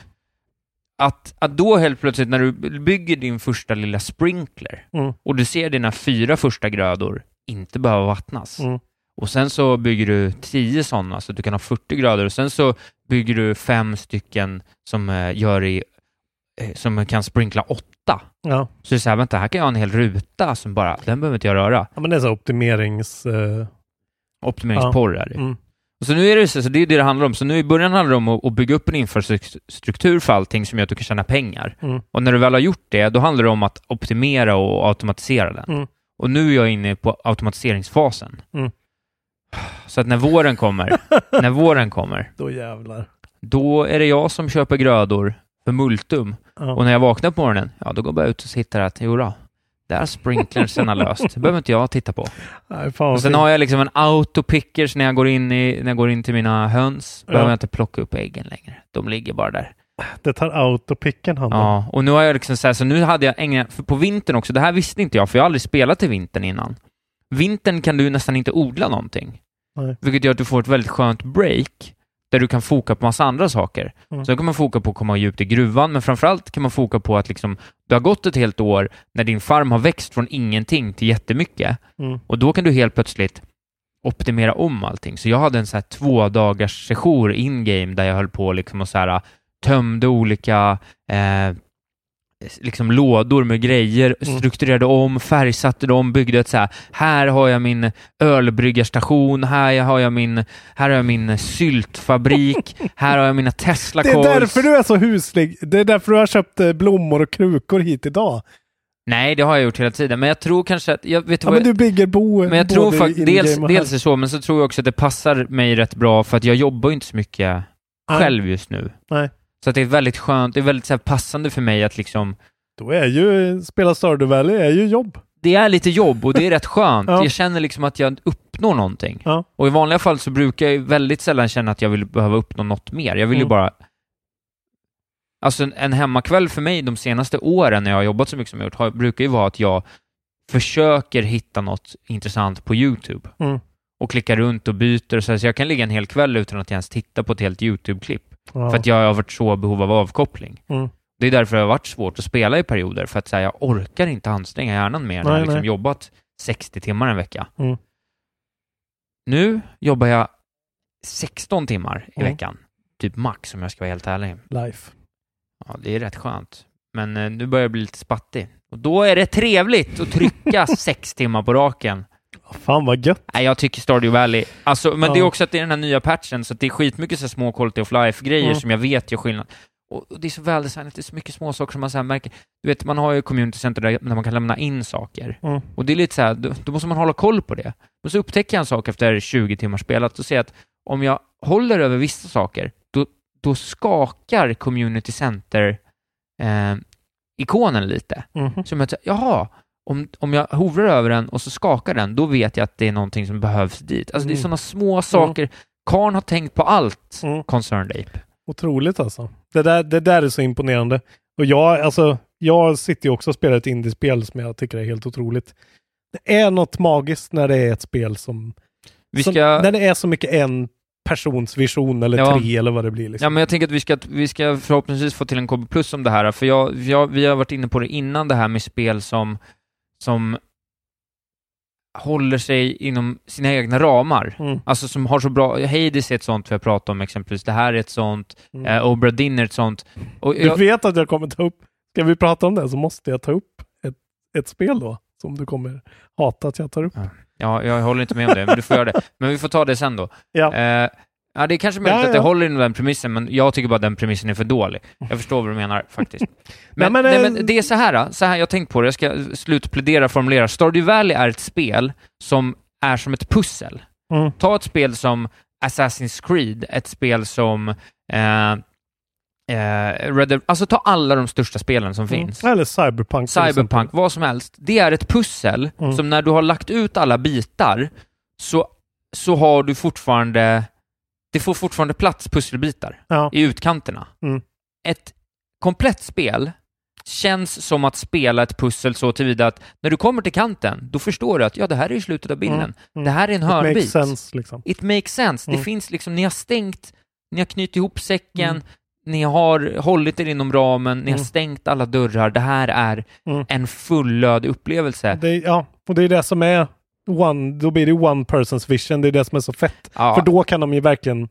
Att, att då helt plötsligt när du bygger din första lilla sprinkler Mm. och du ser dina fyra första grödor inte behöva vattnas Mm. Och sen så bygger du tio sådana så du kan ha 40 grader och sen så bygger du fem stycken som eh, gör i, eh, som kan sprinkla åtta. Ja. Så det är så här, vänta, här kan jag ha en hel ruta som bara, den behöver inte jag röra. ja, men det är så optimerings... eh, Optimeringsporr är det. mm. Och så nu är det så, så det är det det handlar om. Så nu i början handlar det om att, att bygga upp en infrastruktur för allting som gör att du kan tjäna pengar. Mm. Och när du väl har gjort det, då handlar det om att optimera och automatisera den. Mm. Och nu är jag inne på automatiseringsfasen. Så att när våren kommer, när våren kommer, Då jävlar. då är det jag som köper grödor för multum. Ja. Och när jag vaknar på morgonen, ja då går jag bara ut och hittar att, jodå, där sprinklersen har löst. Det behöver inte jag titta på. Nej, Och sen har jag liksom en autopicker så när jag går in, i, när jag går in till mina höns, Ja. behöver jag inte plocka upp äggen längre. De ligger bara där. Det tar autopicken han då. Ja, och nu har jag liksom så, här, så nu hade jag ägnat, för på vintern också, det här visste inte jag, för jag har aldrig spelat i vintern innan. Vintern kan du nästan inte odla någonting. Nej. Vilket gör att du får ett väldigt skönt break, där du kan foka på massa andra saker. Mm. Så kan man foka på att komma djupt i gruvan, men framförallt kan man foka på att liksom, du har gått ett helt år när din farm har växt från ingenting till jättemycket. Mm. Och då kan du helt plötsligt optimera om allting. Så jag hade en så här två dagars session in-game där jag höll på liksom och så här, tömde olika eh, liksom lådor med grejer, Mm. strukturerade om, färgsatte dem, byggde ett så här, här har jag min ölbryggarstation, här har jag min, här har jag min syltfabrik, här har jag mina tesla Det är därför du är så huslig. Det är därför du har köpt eh, blommor och krukor hit idag. Nej, det har jag gjort hela tiden, men jag tror kanske att, jag vet Ja, vad men du bygger bo Men jag tror faktiskt, dels, dels är så, men så tror jag också att det passar mig rätt bra för att jag jobbar ju inte så mycket Nej. själv just nu. Nej. Så det är väldigt skönt, det är väldigt så passande för mig att liksom Då är ju, spela Stardew Valley är ju jobb. det är lite jobb och det är rätt skönt. Ja. Jag känner liksom att jag uppnår någonting. Ja. Och i vanliga fall så brukar jag ju väldigt sällan känna att jag vill behöva uppnå något mer. Jag vill ju Mm. bara... Alltså en, en hemmakväll för mig de senaste åren när jag har jobbat så mycket som jag gjort, har, brukar ju vara att jag försöker hitta något intressant på YouTube. Mm. Och klickar runt och byter och så, här, så jag kan ligga en hel kväll utan att ens titta på ett helt YouTube-klipp. Ja. För att jag har varit så behov av avkoppling. Mm. Det är därför det har varit svårt att spela i perioder, för att här, jag orkar inte anstränga hjärnan mer när jag liksom nej. jobbat 60 timmar en vecka. Mm. Nu jobbar jag 16 timmar i Mm. veckan, typ max om jag ska vara helt ärlig. Life. Ja, det är rätt skönt. Men eh, nu börjar jag bli lite spattig. Och då är det trevligt att trycka sex timmar på raken. Fan vad gött. Nej, jag tycker Stardew Valley, alltså, men det är Ja. också att det är den här nya patchen, så det är skitmycket så små quality of life-grejer Mm. som jag vet gör skillnad. Och, och det är så väldesignat, det är så mycket små saker som man så märker. Du vet, man har ju community center där, man kan lämna in saker. Mm. Och det är lite så här, då, då måste man hålla koll på det. Och så upptäcker jag en sak efter 20 timmar spelat och ser att om jag håller över vissa saker, då, då skakar community center eh, ikonen lite. Mhm. Som att, jaha, om, om jag hovrar över den och så skakar den, då vet jag att det är någonting som behövs dit. Alltså det är Mm. sådana små saker. Karn har tänkt på allt, Mm. Concerned Ape. Otroligt alltså. Det där, det där är så imponerande. Och jag, alltså, jag sitter ju också och spelar ett indiespel som jag tycker är helt otroligt. Det är något magiskt när det är ett spel som... Vi som ska- när det är så mycket en persons vision eller Ja. tre eller vad det blir. Liksom. Ja, men jag tänker att vi ska, vi ska förhoppningsvis få till en KB plus om det här, för jag, jag, vi har varit inne på det innan, det här med spel som, som håller sig inom sina egna ramar. Mm. Alltså som har så bra, Hades är ett sånt vi har pratat om exempelvis, det här är ett sånt, Mm. eh, Obra Dinn är ett sånt. Och Du jag, vet att jag kommer ta upp... Ska vi prata om det så måste jag ta upp ett, ett spel då. Som du kommer hata att jag tar upp. ja, jag håller inte med om det, men du får göra det. Men vi får ta det sen då. Ja. Eh, ja, det är kanske möjligt Ja, att det ja. håller inom den premissen, men jag tycker bara den premissen är för dålig. Jag förstår vad du menar, faktiskt. Men, men, nej, eh, men det är så här, så här jag tänkt på det, jag ska slutplädera och formulera. Stardew Valley är ett spel som är som ett pussel. Mm. Ta ett spel som Assassin's Creed, ett spel som eh, eh, Red alltså ta alla de största spelen som finns. Mm. Eller Cyberpunk. Cyberpunk, vad som helst. Det är ett pussel Mm. som när du har lagt ut alla bitar så, så har du fortfarande, det får fortfarande plats pusselbitar Ja. i utkanterna. Mm. Ett komplett spel känns som att spela ett pussel så tillvida att när du kommer till kanten, då förstår du att ja, det här är slutet av bilden. Mm. Mm. Det här är en It hörnbit. makes sense liksom. It makes sense. Det Mm. finns liksom, ni har stängt, ni har knutit ihop säcken, Mm. ni har hållit er inom ramen, ni har Mm. stängt alla dörrar. Det här är en fullödig upplevelse. Det, ja, och det är det som är one, då blir det one person's vision. Det är det som är så fett. Ja. För då kan de ju verkligen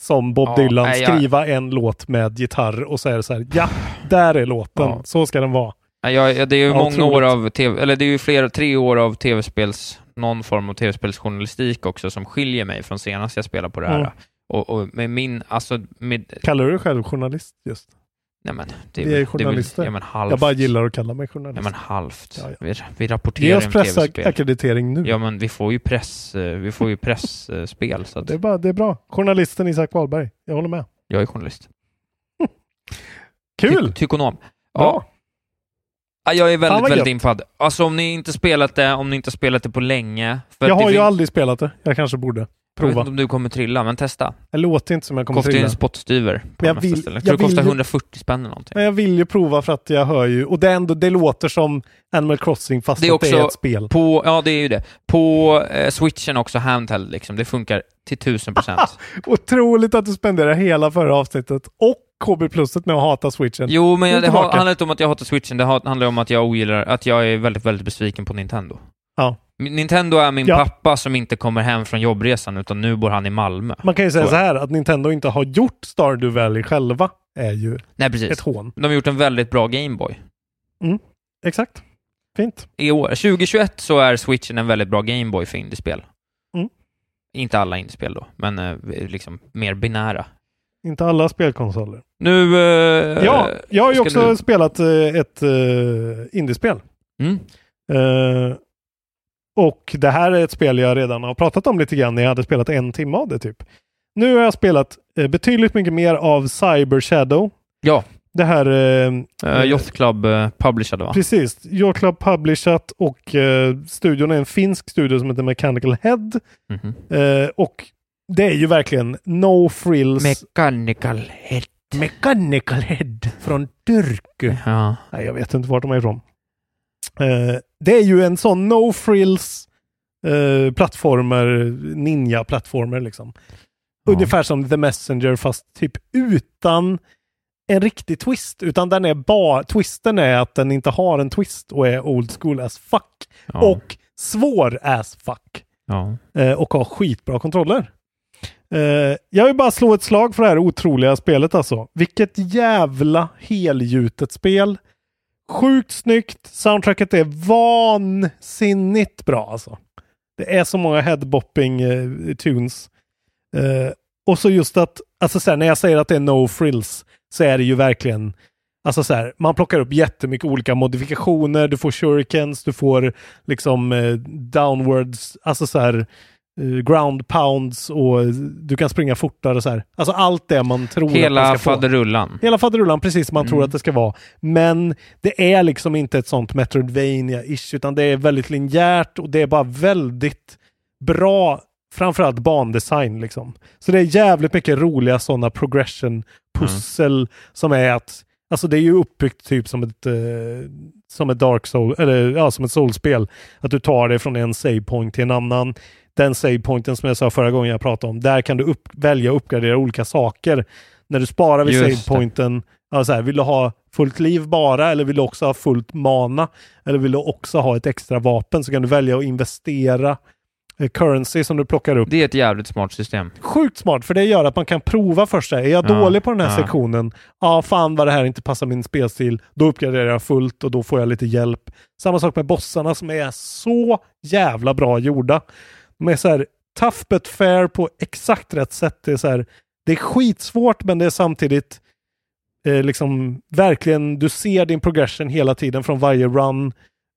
som Bob Ja, Dylan nej, jag- skriva en låt med gitarr och så är det så här, ja, där är låten. Ja. Så ska den vara. Ja, det är ju många år av tv, eller det är ju flera, tre år av tv-spels, någon form av tv-spelsjournalistik också som skiljer mig från senast jag spelade på det här. Mm. Och, och med min, alltså med, Kallar du dig själv journalist just? Nej men, det Vi är väl- det journalister. ja men halvt. Jag bara gillar att kalla mig journalist. Ja men halvt. Ja, ja. Vi, vi rapporterar om pressackreditering nu. Ja men vi får ju press, eh, vi får ju pressspel så att Det, är bara, det är bra. Journalisten Isak Wahlberg. Jag håller med. jag är journalist. Kul! Ty- tykonom. Bra. Ja. Ja, jag är väldigt, väldigt impad. Alltså om ni inte spelat det, om ni inte spelat det på länge. Jag har ju finns- aldrig spelat det. Jag kanske borde Jag vet prova. inte om du kommer trilla, men testa. Det låter inte som jag kommer Kostar ju trilla. en spottstyver på jag vill- ställen. Jag jag tror det kostar ju- 140 spänn eller någonting. Men jag vill ju prova för att jag hör ju, och det, ändå, det låter som Animal Crossing fast Det är att det är också ett spel. på, ja det är ju det. På eh, switchen också handheld liksom. Det funkar till tusen procent. Otroligt att du spenderar hela förra avsnittet och KB pluset med att hata switchen. Jo, men jag, det har- handlar inte om att jag hatar switchen, det handlar om att jag ogillar, att jag är väldigt, väldigt besviken på Nintendo. Ja. Nintendo är min Ja. pappa som inte kommer hem från jobbresan, utan nu bor han i Malmö. Man kan ju säga Så så här, att Nintendo inte har gjort Stardew Valley själva är ju Nej, precis. ett hån. De har gjort en väldigt bra Gameboy. Exakt. Fint. I år, 2021 så är switchen en väldigt bra Gameboy för indiespel. Mm. Inte alla indiespel då, men eh, liksom mer binära. Inte alla spelkonsoler. Nu... eh, ja, jag har ju också du- spelat eh, ett uh, indiespel. Mm. Eh, och det här är ett spel jag redan har pratat om lite grann när jag hade spelat en timme av det typ. Nu har jag spelat eh, betydligt mycket mer av Cyber Shadow. Ja. Det här... eh, Uh, Youth Club uh, publicerade va? Precis. Your Club Publishat och eh, studion är en finsk studio som heter Mechanical Head. Mhm. Eh, och det är ju verkligen no frills. Mechanical Head. Mechanical Head från Turku. Ja. Nej, jag vet inte vart de är ifrån. Eh, det är ju en sån no frills eh, plattformer, ninja-plattformer liksom. Ungefär som The Messenger fast typ utan en riktig twist. Utan den är bara, twisten är att den inte har en twist och är old school as fuck. Ja. Och svår as fuck. Ja. Eh, och har skitbra kontroller. Eh, jag vill bara slå ett slag för det här otroliga spelet alltså. Vilket jävla helgjutet spel. Sjukt snyggt. Soundtracket är vansinnigt bra alltså. Det är så många headbopping eh, tunes. Eh, och så just att, alltså så här, när jag säger att det är no frills så är det ju verkligen Alltså så här, man plockar upp jättemycket olika modifikationer, du får shurikens, du får liksom eh, downwards, alltså så här eh, ground pounds och du kan springa fortare så här. Alltså allt det man tror att man Hela ska få. faderullan. Hela faderullan, precis som man tror Mm. att det ska vara. Men det är liksom inte ett sånt Metroidvania-ish, utan det är väldigt linjärt och det är bara väldigt bra, framförallt bandesign liksom. Så det är jävligt mycket roliga sådana progression-pussel som är att Alltså det är ju uppbyggt typ som ett, eh, som ett Dark Soul, eller ja, som ett Soul-spel. Att du tar det från en save point till en annan. Den save pointen som jag sa förra gången jag pratade om, där kan du upp, välja att uppgradera olika saker. När du sparar vid Just save pointen, ja, så här, vill du ha fullt liv bara eller vill du också ha fullt mana? Eller vill du också ha ett extra vapen så kan du välja att investera eh, currency som du plockar upp. Det är ett jävligt smart system. Sjukt smart, för det gör att man kan prova först. Är jag Ja, dålig på den här ja. sektionen? Ja, fan vad det här inte passar min spelstil. Då uppgraderar jag fullt och då får jag lite hjälp. Samma sak med bossarna som är så jävla bra gjorda. De är så här tough but fair på exakt rätt sätt. Det är, så här, det är skitsvårt men det är samtidigt eh, liksom verkligen, du ser din progression hela tiden från varje run.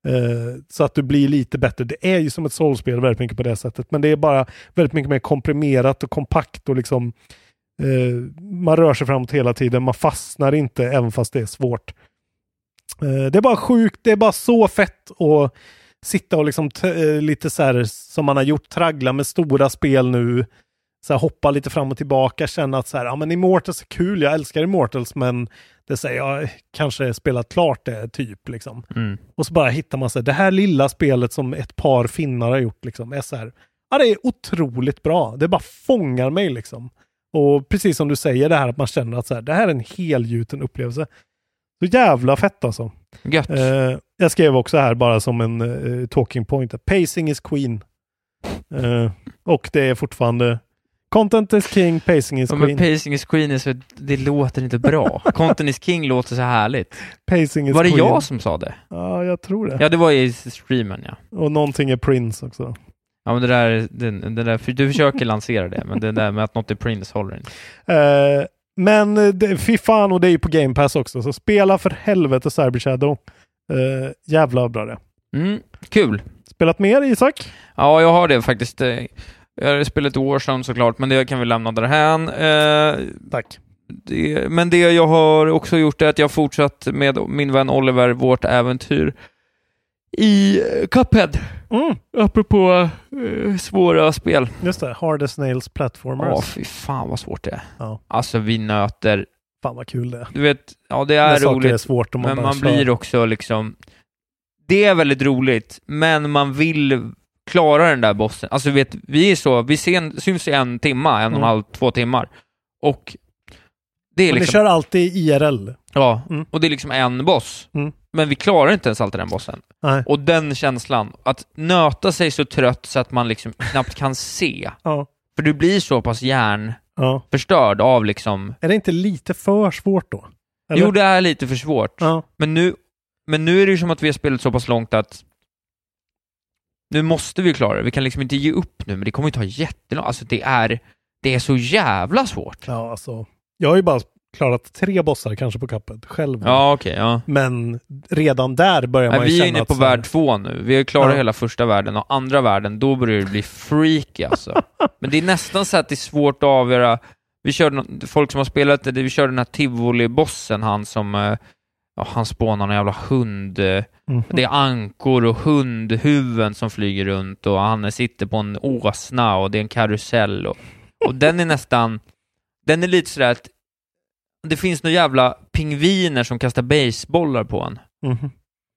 Eh, så att du blir lite bättre. Det är ju som ett soulspel väldigt mycket på det sättet. Men det är bara väldigt mycket mer komprimerat och kompakt och liksom eh, man rör sig framåt hela tiden. Man fastnar inte även fast det är svårt. Eh, det är bara sjukt. Det är bara så fett och sitta och liksom eh, lite så här som man har gjort, traggla med stora spel nu. Så här, hoppa lite fram och tillbaka, känna att så här, ja men Immortals är kul, jag älskar Immortals men det säger jag kanske spelat klart det typ liksom. Mm. Och så bara hittar man sig det här lilla spelet som ett par finnar har gjort liksom är så här, ja det är otroligt bra. Det bara fångar mig liksom. Och precis som du säger det här att man känner att så här, det här är en helgjuten upplevelse. Så jävla fett alltså. Gött. Eh, jag skrev också här bara som en eh, talking point. Pacing is queen. Eh, och det är fortfarande Content is king, pacing is Ja, men queen. pacing is queen, är så, det låter inte bra. Content is king låter så härligt. Pacing is Var det queen. jag som sa det? Ja, jag tror det. Ja, det var i streamen ja. Och någonting är Prince också. Ja men det där, det, det där du försöker lansera det, men det där med att något är Prince håller inte. Eh, men eh, det, fy fan, och det är ju på Game Pass också. Så spela för helvete Cyber Shadow. Eh, jävla bra det. Mm, kul. Spelat mer Isak? Ja, jag har det faktiskt. eh, Jag har spelat Warzone såklart, men det kan vi lämna därhän. Eh, Tack. det, men det jag har också gjort är att jag har fortsatt med min vän Oliver vårt äventyr i Cuphead. Mm. Apropå eh, svåra spel. Just det, Hardest Nails Platformers. Ja, fy fan vad svårt det är. Ja. Alltså vi nöter, Fan vad kul det är. du vet, ja det När är saker roligt. är svårt man men man kör. blir också liksom, det är väldigt roligt, men man vill klara den där bossen. Alltså vet, vi är så, vi sen, syns i en timma, en och en Mm. halv, två timmar. Och det är ni liksom, kör alltid IRL. ja, Mm. och det är liksom en boss. Mm. Men vi klarar inte ens alltid den bossen. Nej. Och den känslan, att nöta sig så trött så att man liksom knappt kan se. Ja. För du blir så pass hjärnförstörd Ja. av liksom... Är det inte lite för svårt då? Eller? Jo, det är lite för svårt. Ja. Men, nu, men nu är det ju som att vi har spelat så pass långt att nu måste vi klara det. Vi kan liksom inte ge upp nu, men det kommer ju ta jättelångt. Alltså det är, det är så jävla svårt. Ja, alltså. Jag har ju bara klarat tre bossar kanske på kappet själv. Ja, okej, ja. Men redan där börjar Nej, man ju vi är känna inne att på här- värld två nu. Vi har klarat Ja. hela första världen och andra världen, då börjar det bli freaky alltså. Men det är nästan så att det är svårt att avgöra. Vi körde, folk som har spelat det, vi körde den här tivoli-bossen, han som, eh, ja, han spånar någon jävla hund. eh, Mhm. Det är ankor och hundhuvuden som flyger runt och han sitter på en åsna och det är en karusell och, och den är nästan, den är lite sådär att det finns några jävla pingviner som kastar basebollar på en. Mhm.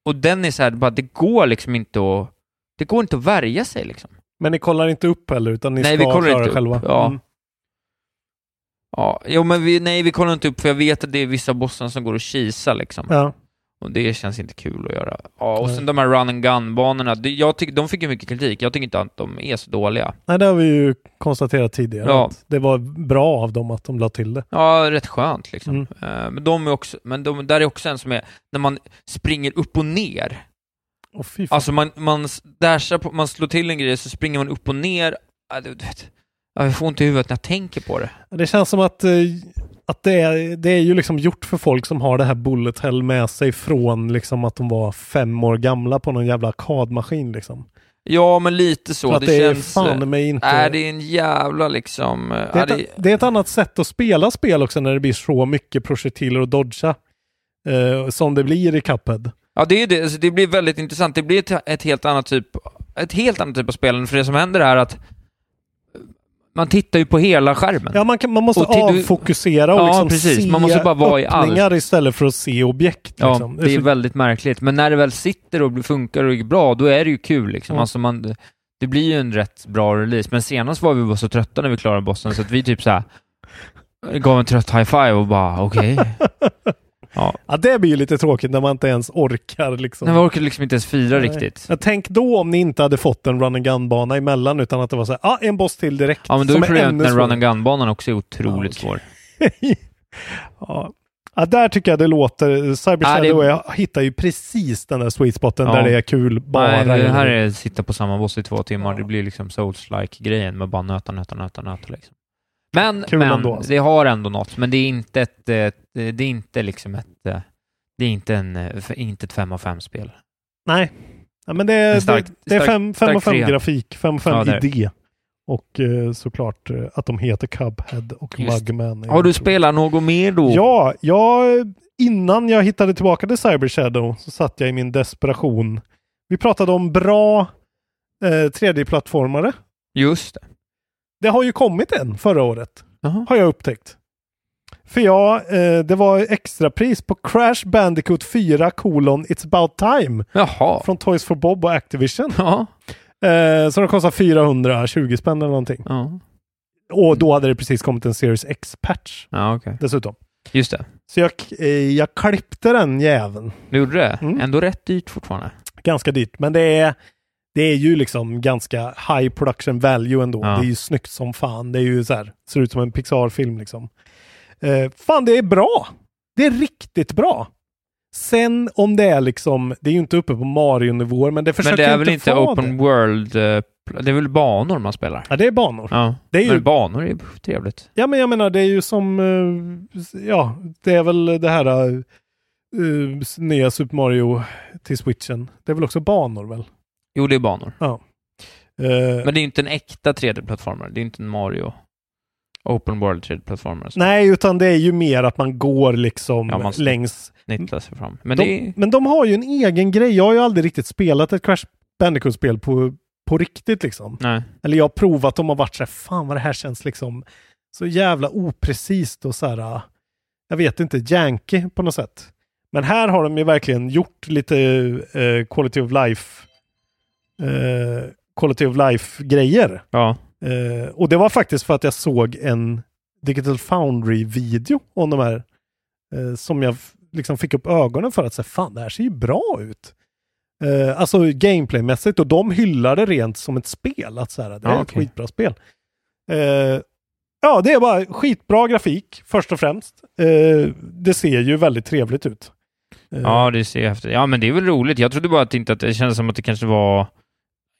Och den är så här, bara, det går liksom inte att, det går inte att värja sig liksom. Men ni kollar inte upp heller, utan ni Nej, ska vi kollar klara inte upp. själva? Ja. Mm. Ja, jo men vi, nej vi kollar inte upp för jag vet att det är vissa bossar som går och kisa liksom. Ja. Och det känns inte kul att göra. Ja, och Nej. sen de här run and gun-banorna, jag tycker, de fick ju mycket kritik. Jag tycker inte att de är så dåliga. Nej, det har vi ju konstaterat tidigare. Ja. Att det var bra av dem att de la till det. Ja, rätt skönt liksom. Mm. Eh, men de är också, men de, där är också en som är, när man springer upp och ner. Fan. Alltså man, man dashar på, man slår till en grej så springer man upp och ner. Du vet, jag får ont i huvudet när jag tänker på det. Det känns som att, eh, att det, är, det är ju liksom gjort för folk som har det här bullet hell med sig från liksom att de var fem år gamla på någon jävla arkadmaskin liksom. Ja, men lite så. För att det, det känns... fan mig inte- Är det är en jävla liksom... eh, Det är, det, ett, det är ett annat sätt att spela spel också när det blir så mycket projektiler att dodga. Eh, som det blir i Cuphead. ja, det är det. Alltså, det blir väldigt intressant. Det blir ett, ett helt annat typ ett helt annat typ av spelande, för det som händer är att man tittar ju på hela skärmen. Ja, man, kan, man måste Och avfokusera och Ja, liksom precis. se Man måste bara vara i öppningar istället för att se objekt. Ja, liksom. det är så- väldigt märkligt. Men när det väl sitter och funkar och är bra, då är det ju kul liksom. Ja. Alltså man, det blir ju en rätt bra release. Men senast var vi bara så trötta när vi klarade bossen, så att vi typ såhär gav en trött high five och bara okej. ja. Ja, det blir ju lite tråkigt när man inte ens orkar liksom. Vi orkade liksom inte ens fira Nej. riktigt. Jag tänk då om ni inte hade fått en run and gun-bana emellan utan att det var så här, ah, en boss till direkt. Ja, men då är problemet när run and gun-banan också är otroligt Ja, svår. ja. ja, där tycker jag det låter. Cyber Ja, det- Shadow jag hittar ju precis den där sweet spoten där det är kul bara. Nej, det här är sitta på samma boss i två timmar. Det blir liksom souls-like grejen med bara nöta, nöta, nöta, nöta liksom. Men, Kul men ändå, alltså. det har ändå något. Men det är inte ett, ett det är inte liksom ett, eh, det är inte, en, eh, inte ett 5 av 5 spel. Nej, ja, men det är, stark- det, det är stark- 5 stark av 5 trea. grafik, 5 av 5 Ja, det är. idé. Och eh, såklart eh, att de heter Cubhead och Just. Mugman. Har du spelat något mer då? Ja, jag, innan jag hittade tillbaka till Cyber Shadow så satt jag i min desperation. Vi pratade om bra eh, 3D-plattformare. Just det. Det har ju kommit en förra året, Jaha. har jag upptäckt. För jag, eh, det var extrapris på Crash Bandicoot 4 kolon It's about time Jaha. från Toys for Bob och Activision. Ja. Eh, så de kostar 420 spänn eller någonting. Ja, Och då hade det precis kommit en Series X-patch ja okej. dessutom. Just det. Så jag, eh, jag klippte den jäveln. Du gjorde det? Mm. Ändå rätt dyrt fortfarande. ganska dyrt. Men det är, det är ju liksom ganska high production value ändå. Ja. Det är ju snyggt som fan. Det är ju så här, ser ut som en Pixar-film liksom. Eh, fan, det är bra! Det är riktigt bra. Sen om det är liksom, det är ju inte uppe på Mario-nivåer, men det försöker Men det är väl inte open det. world, eh, det är väl banor man spelar? Ja, det är banor. Ja. Det är ju- Men banor är ju trevligt. Ja, men jag menar, det är ju som, eh, ja, det är väl det här eh, nya Super Mario till switchen. Det är väl också banor väl? Jo, det är banor. Ja. Eh, Men det är ju inte en äkta 3D-plattformare. Det är inte en Mario. Open World 3D-plattformar. Nej, utan det är ju mer att man går liksom Ja, man längs... Snittlar sig fram. Men de, det är... men de har ju en egen grej. Jag har ju aldrig riktigt spelat ett Crash Bandicoot-spel på, på riktigt liksom. Nej. Eller jag har provat dem och varit så här, fan vad det här känns liksom så jävla oprecist och så här, äh, jag vet inte, janky på något sätt. Men här har de ju verkligen gjort lite eh, quality of life eh, quality of life grejer. Ja. Eh, och det var faktiskt för att jag såg en Digital Foundry-video om de här eh, som jag liksom fick upp ögonen för att säga, fan det här ser ju bra ut. Eh, alltså gameplaymässigt och de hyllade rent som ett spel. Att så här, det är Ja, ett okej. skitbra spel. Eh, ja, det är bara skitbra grafik först och främst. Eh, det ser ju väldigt trevligt ut. Eh, Ja, det ser häftigt Ja, men det är väl roligt. Jag trodde bara att, inte att det kändes som att det kanske var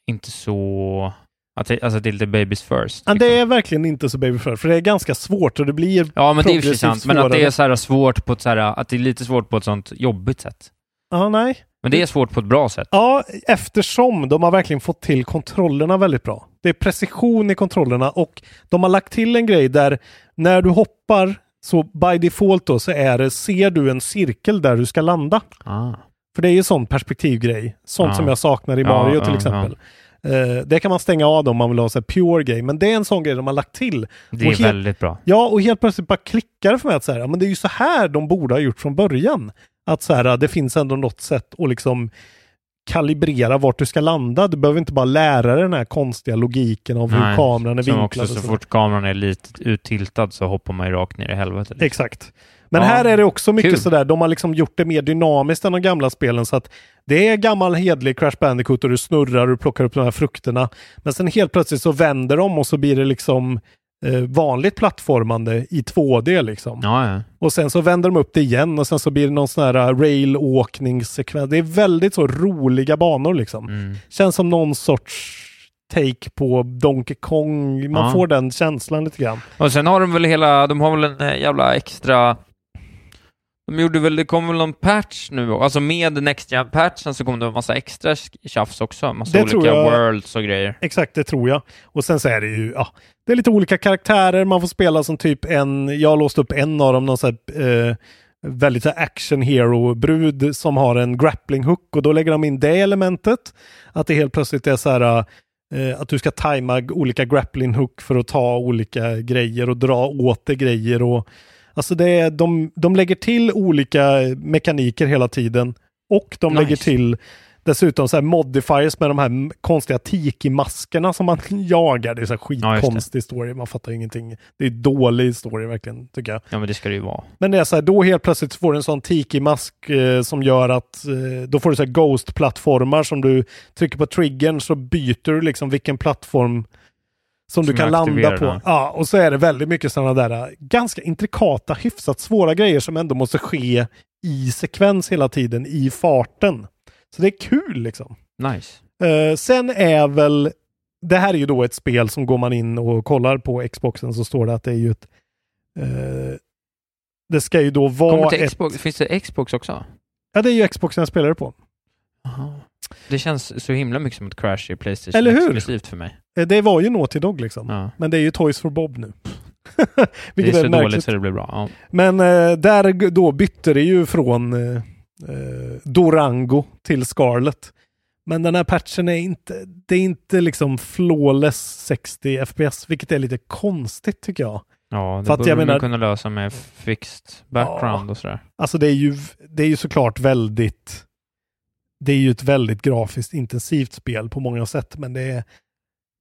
inte så... Att det, alltså det är lite babies first. Men det är verkligen inte så baby first, för det är ganska svårt och det blir Ja, men det är progressivt sant. Men att det är så här svårt på ett så här, att det är lite svårt på ett sånt jobbigt sätt. Ja, nej. Men det är svårt på ett bra sätt. Ja, eftersom de har verkligen fått till kontrollerna väldigt bra. Det är precision i kontrollerna och de har lagt till en grej där när du hoppar så by default då så är det, ser du en cirkel där du ska landa. Ah. För det är ju sån perspektivgrej. Sånt Ja. som jag saknar i Ja, Mario till ja, exempel. Eh, det kan man stänga av om man vill ha så pure grej, men det är en sån grej de har lagt till. Det är helt- väldigt bra. Ja, och helt plötsligt bara klickar det för mig att så här, men det är ju så här de borde ha gjort från början. Att så här, det finns ändå något sätt att liksom kalibrera vart du ska landa. Du behöver inte bara lära dig den här konstiga logiken av hur Nej, kameran är vinklad. också, så sådär. fort kameran är lite uttiltad så hoppar man ju rakt ner i helvetet. liksom. Exakt. Men Ja, här är det också mycket kul. sådär, de har liksom gjort det mer dynamiskt än de gamla spelen så att det är gammal hedlig Crash Bandicoot och du snurrar och plockar upp de här frukterna. Men sen helt plötsligt så vänder de och så blir det liksom eh, vanligt plattformande i 2D liksom. Ja, ja. Och sen så vänder de upp det igen och sen så blir det någon sån här uh, rail-åkningssekvens. Det är väldigt så roliga banor liksom. Mm. Känns som någon sorts take på Donkey Kong. Man Ja. får den känslan lite grann. Och sen har de väl hela, de har väl en eh, jävla extra... De gjorde väl, det kom väl någon patch nu, alltså med Next Gen patchen så kom det en massa extra tjafs också, massa Det olika worlds och grejer. Exakt, det tror jag. Och sen så är det ju, ja, det är lite olika karaktärer. Man får spela som typ en, jag har låst upp en av dem, någon sån här, eh, väldigt så action hero-brud som har en grappling hook och då lägger de in det elementet. Att det helt plötsligt är så här eh, att du ska tajma olika grappling hook för att ta olika grejer och dra åt dig grejer och alltså det är, de, de lägger till olika mekaniker hela tiden och de Nice. lägger till dessutom så här modifiers med de här konstiga tiki-maskerna som man jagar. Det är så här Ja, skitkonstig story. Man fattar ingenting. Det är dålig story verkligen, tycker jag. Ja, men det ska det ju vara. Men det är så här, då helt plötsligt får du en sån tiki-mask eh, som gör att eh, då får du så här ghost-plattformar som du trycker på triggern så byter du liksom vilken plattform som, du Som kan är landa på. ja. Och så är det väldigt mycket sådana där eh, ganska intrikata, hyfsat svåra grejer som ändå måste ske i sekvens hela tiden, i farten. Så det är kul liksom. Nice. Eh, sen är väl, det här är ju då ett spel som går man in och kollar på Xboxen så står det att det är ju ett eh, det ska ju då vara Kommer till ett... Xbox, finns det Xbox också? Ja, det är ju Xboxen jag spelar det på. Aha. Det känns så himla mycket som ett Crash i Playstation Eller hur? exklusivt för mig. Eh, Det var ju Naughty Dog liksom. Ja. Men det är ju Toys for Bob nu. Det är är, så märkligt. dåligt så det blir bra. Ja. Men eh, där då bytte det ju från eh, eh, Durango till Scarlet. Men den här patchen är inte, det är inte liksom flawless 60 FPS, vilket är lite konstigt tycker jag. Ja, det För borde jag man menar- kunna lösa med fixed background och sådär. Alltså det är ju, det är ju såklart väldigt, det är ju ett väldigt grafiskt intensivt spel på många sätt, men det är,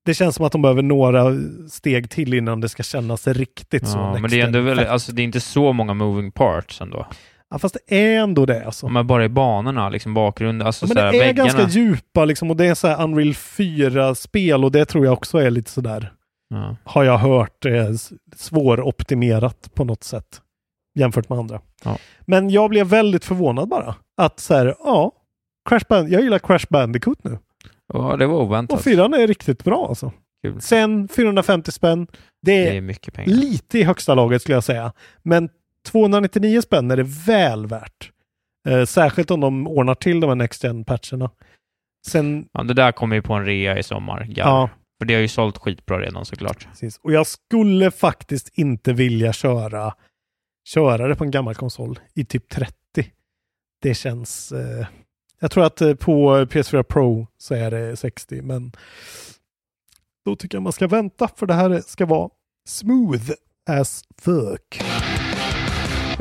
det känns som att de behöver några steg till innan det ska kännas riktigt så. Ja, men next det är ändå väl, alltså det är inte så många moving parts ändå. Ja, fast det är ändå det alltså. Man bara är banorna, liksom bakgrund, alltså Ja, men sådär, det är väggarna. ganska djupa liksom och det är så här Unreal 4-spel och det tror jag också är lite sådär, Ja. har jag hört, s- svåroptimerat på något sätt jämfört med andra. Ja. Men jag blev väldigt förvånad bara. Att så här, ja, Crash Band, jag gillar Crash Bandicoot nu. ja, det var oväntat. Och fyran är riktigt bra alltså. Kul. Sen 450 spänn, det Det är är mycket pengar. lite i högsta laget skulle jag säga. Men 299 spänn är det väl värt. Eh, särskilt om de ordnar till de här Next Gen patcherna. Sen, Ja, det där kommer ju på en rea i sommar. Ja. ja, För det har ju sålt skitbra redan såklart. Precis. Och jag skulle faktiskt inte vilja köra, köra det på en gammal konsol i typ 30. Det känns... Eh, jag tror att eh, på PS4 Pro så är det 60, men då tycker jag man ska vänta för det här ska vara smooth as fuck.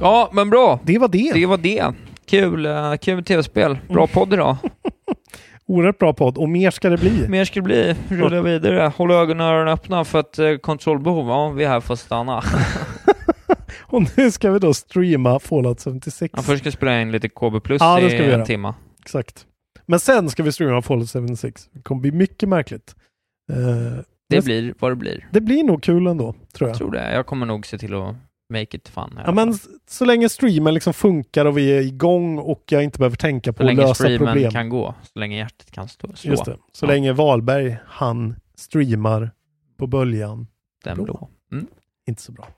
Ja, men bra. Det var det. Det var det. Kul, uh, kul tv-spel. Bra podd idag. Oerhört bra podd och mer ska det bli. Mer ska det bli. Rulla vidare. Håll ögonen och öronen öppna för att uh, kontrollbehov, ja, vi är här för att stanna. och nu ska vi då streama Fallout 76. Ja, först ska vi spela in lite KB Plus ja, i en göra. timme. Exakt. Men sen ska vi streama Fallout 76. Det kommer bli mycket märkligt. Uh, det blir vad det blir. Det blir nog kul ändå, tror jag. Jag tror det. Jag kommer nog se till att make it fun. Ja, men så länge streamen liksom funkar och vi är igång och jag inte behöver tänka på så att lösa streamen problem. kan gå, så länge hjärtat kan stå, slå. Just det. Så ja. länge Wahlberg, han streamar på böljan. Den blå. blå. Mm. Inte så bra.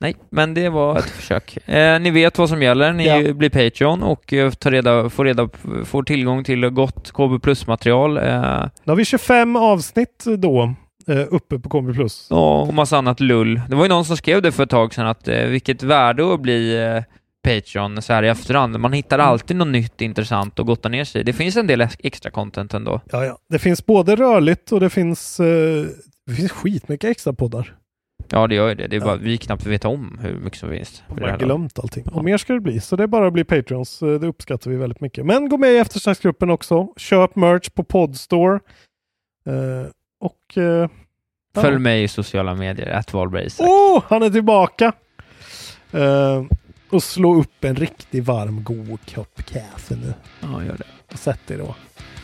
Nej, men det var ett försök. Eh, ni vet vad som gäller. Ni Ja. blir Patreon och eh, tar reda, får, reda, får tillgång till gott KB Plus-material. Eh, Då har vi 25 avsnitt då eh, uppe på KB+. Plus. Ja, och massa annat lull. Det var ju någon som skrev det för ett tag sedan, att eh, vilket värde att bli eh, Patreon så här i efterhand. Man hittar Mm. alltid något nytt intressant att gotta ner sig i. Det finns en del ex- extra content ändå. Ja, ja. Det finns både rörligt och det finns, eh, det finns skitmycket extra poddar. Ja, det gör ju det. Det är Ja. bara vi knappt vet om hur mycket som finns. Det har glömt allting. Och mer ska det bli. Så det är bara att bli Patreons. Eh, Det uppskattar vi väldigt mycket. Men gå med i eftersnacksgruppen också. Köp merch på Podstore. Eh, och... Eh, ja. Följ mig i sociala medier, att. Åh, han är tillbaka! Eh, och slå upp en riktigt varm, god kopp kaffe nu. Ja, gör det. Och sätt dig då.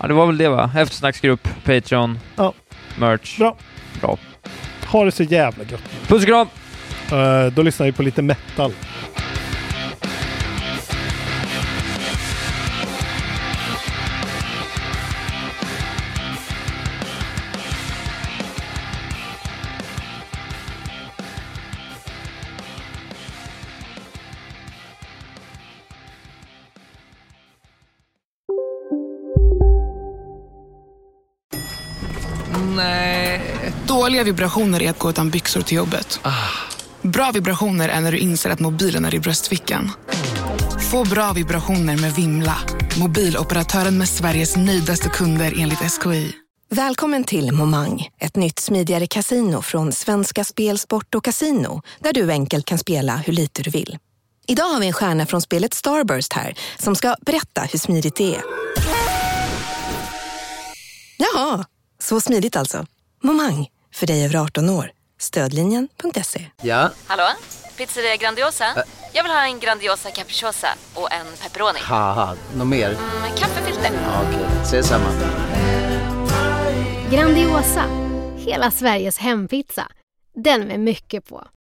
Ja, det var väl det va? Eftersnacksgrupp, Patreon, Ja. merch. Bra. Bra. Ha det så jävla gött. Puss och kram! Eh, då lyssnar vi på lite metal. Dåliga vibrationer är att gå utan byxor till jobbet. Bra vibrationer är när du inser att mobilen är i bröstfickan. Få bra vibrationer med Vimla. Mobiloperatören med Sveriges nöjdaste kunder enligt SKI. Välkommen till Momang, ett nytt smidigare kasino från Svenska Spel, Sport och Casino där du enkelt kan spela hur lite du vill. Idag har vi en stjärna från spelet Starburst här som ska berätta hur smidigt det är. Jaha, så smidigt alltså. Momang, för dig över 18 år. Stödlinjen.se. Ja, Hallå? Pizzeria Grandiosa? Jag vill ha en Grandiosa capriciosa och en pepperoni. något mer? Med kaffefilter. Ja, Okej, ses samma. Grandiosa, hela Sveriges hempizza. Den med mycket på.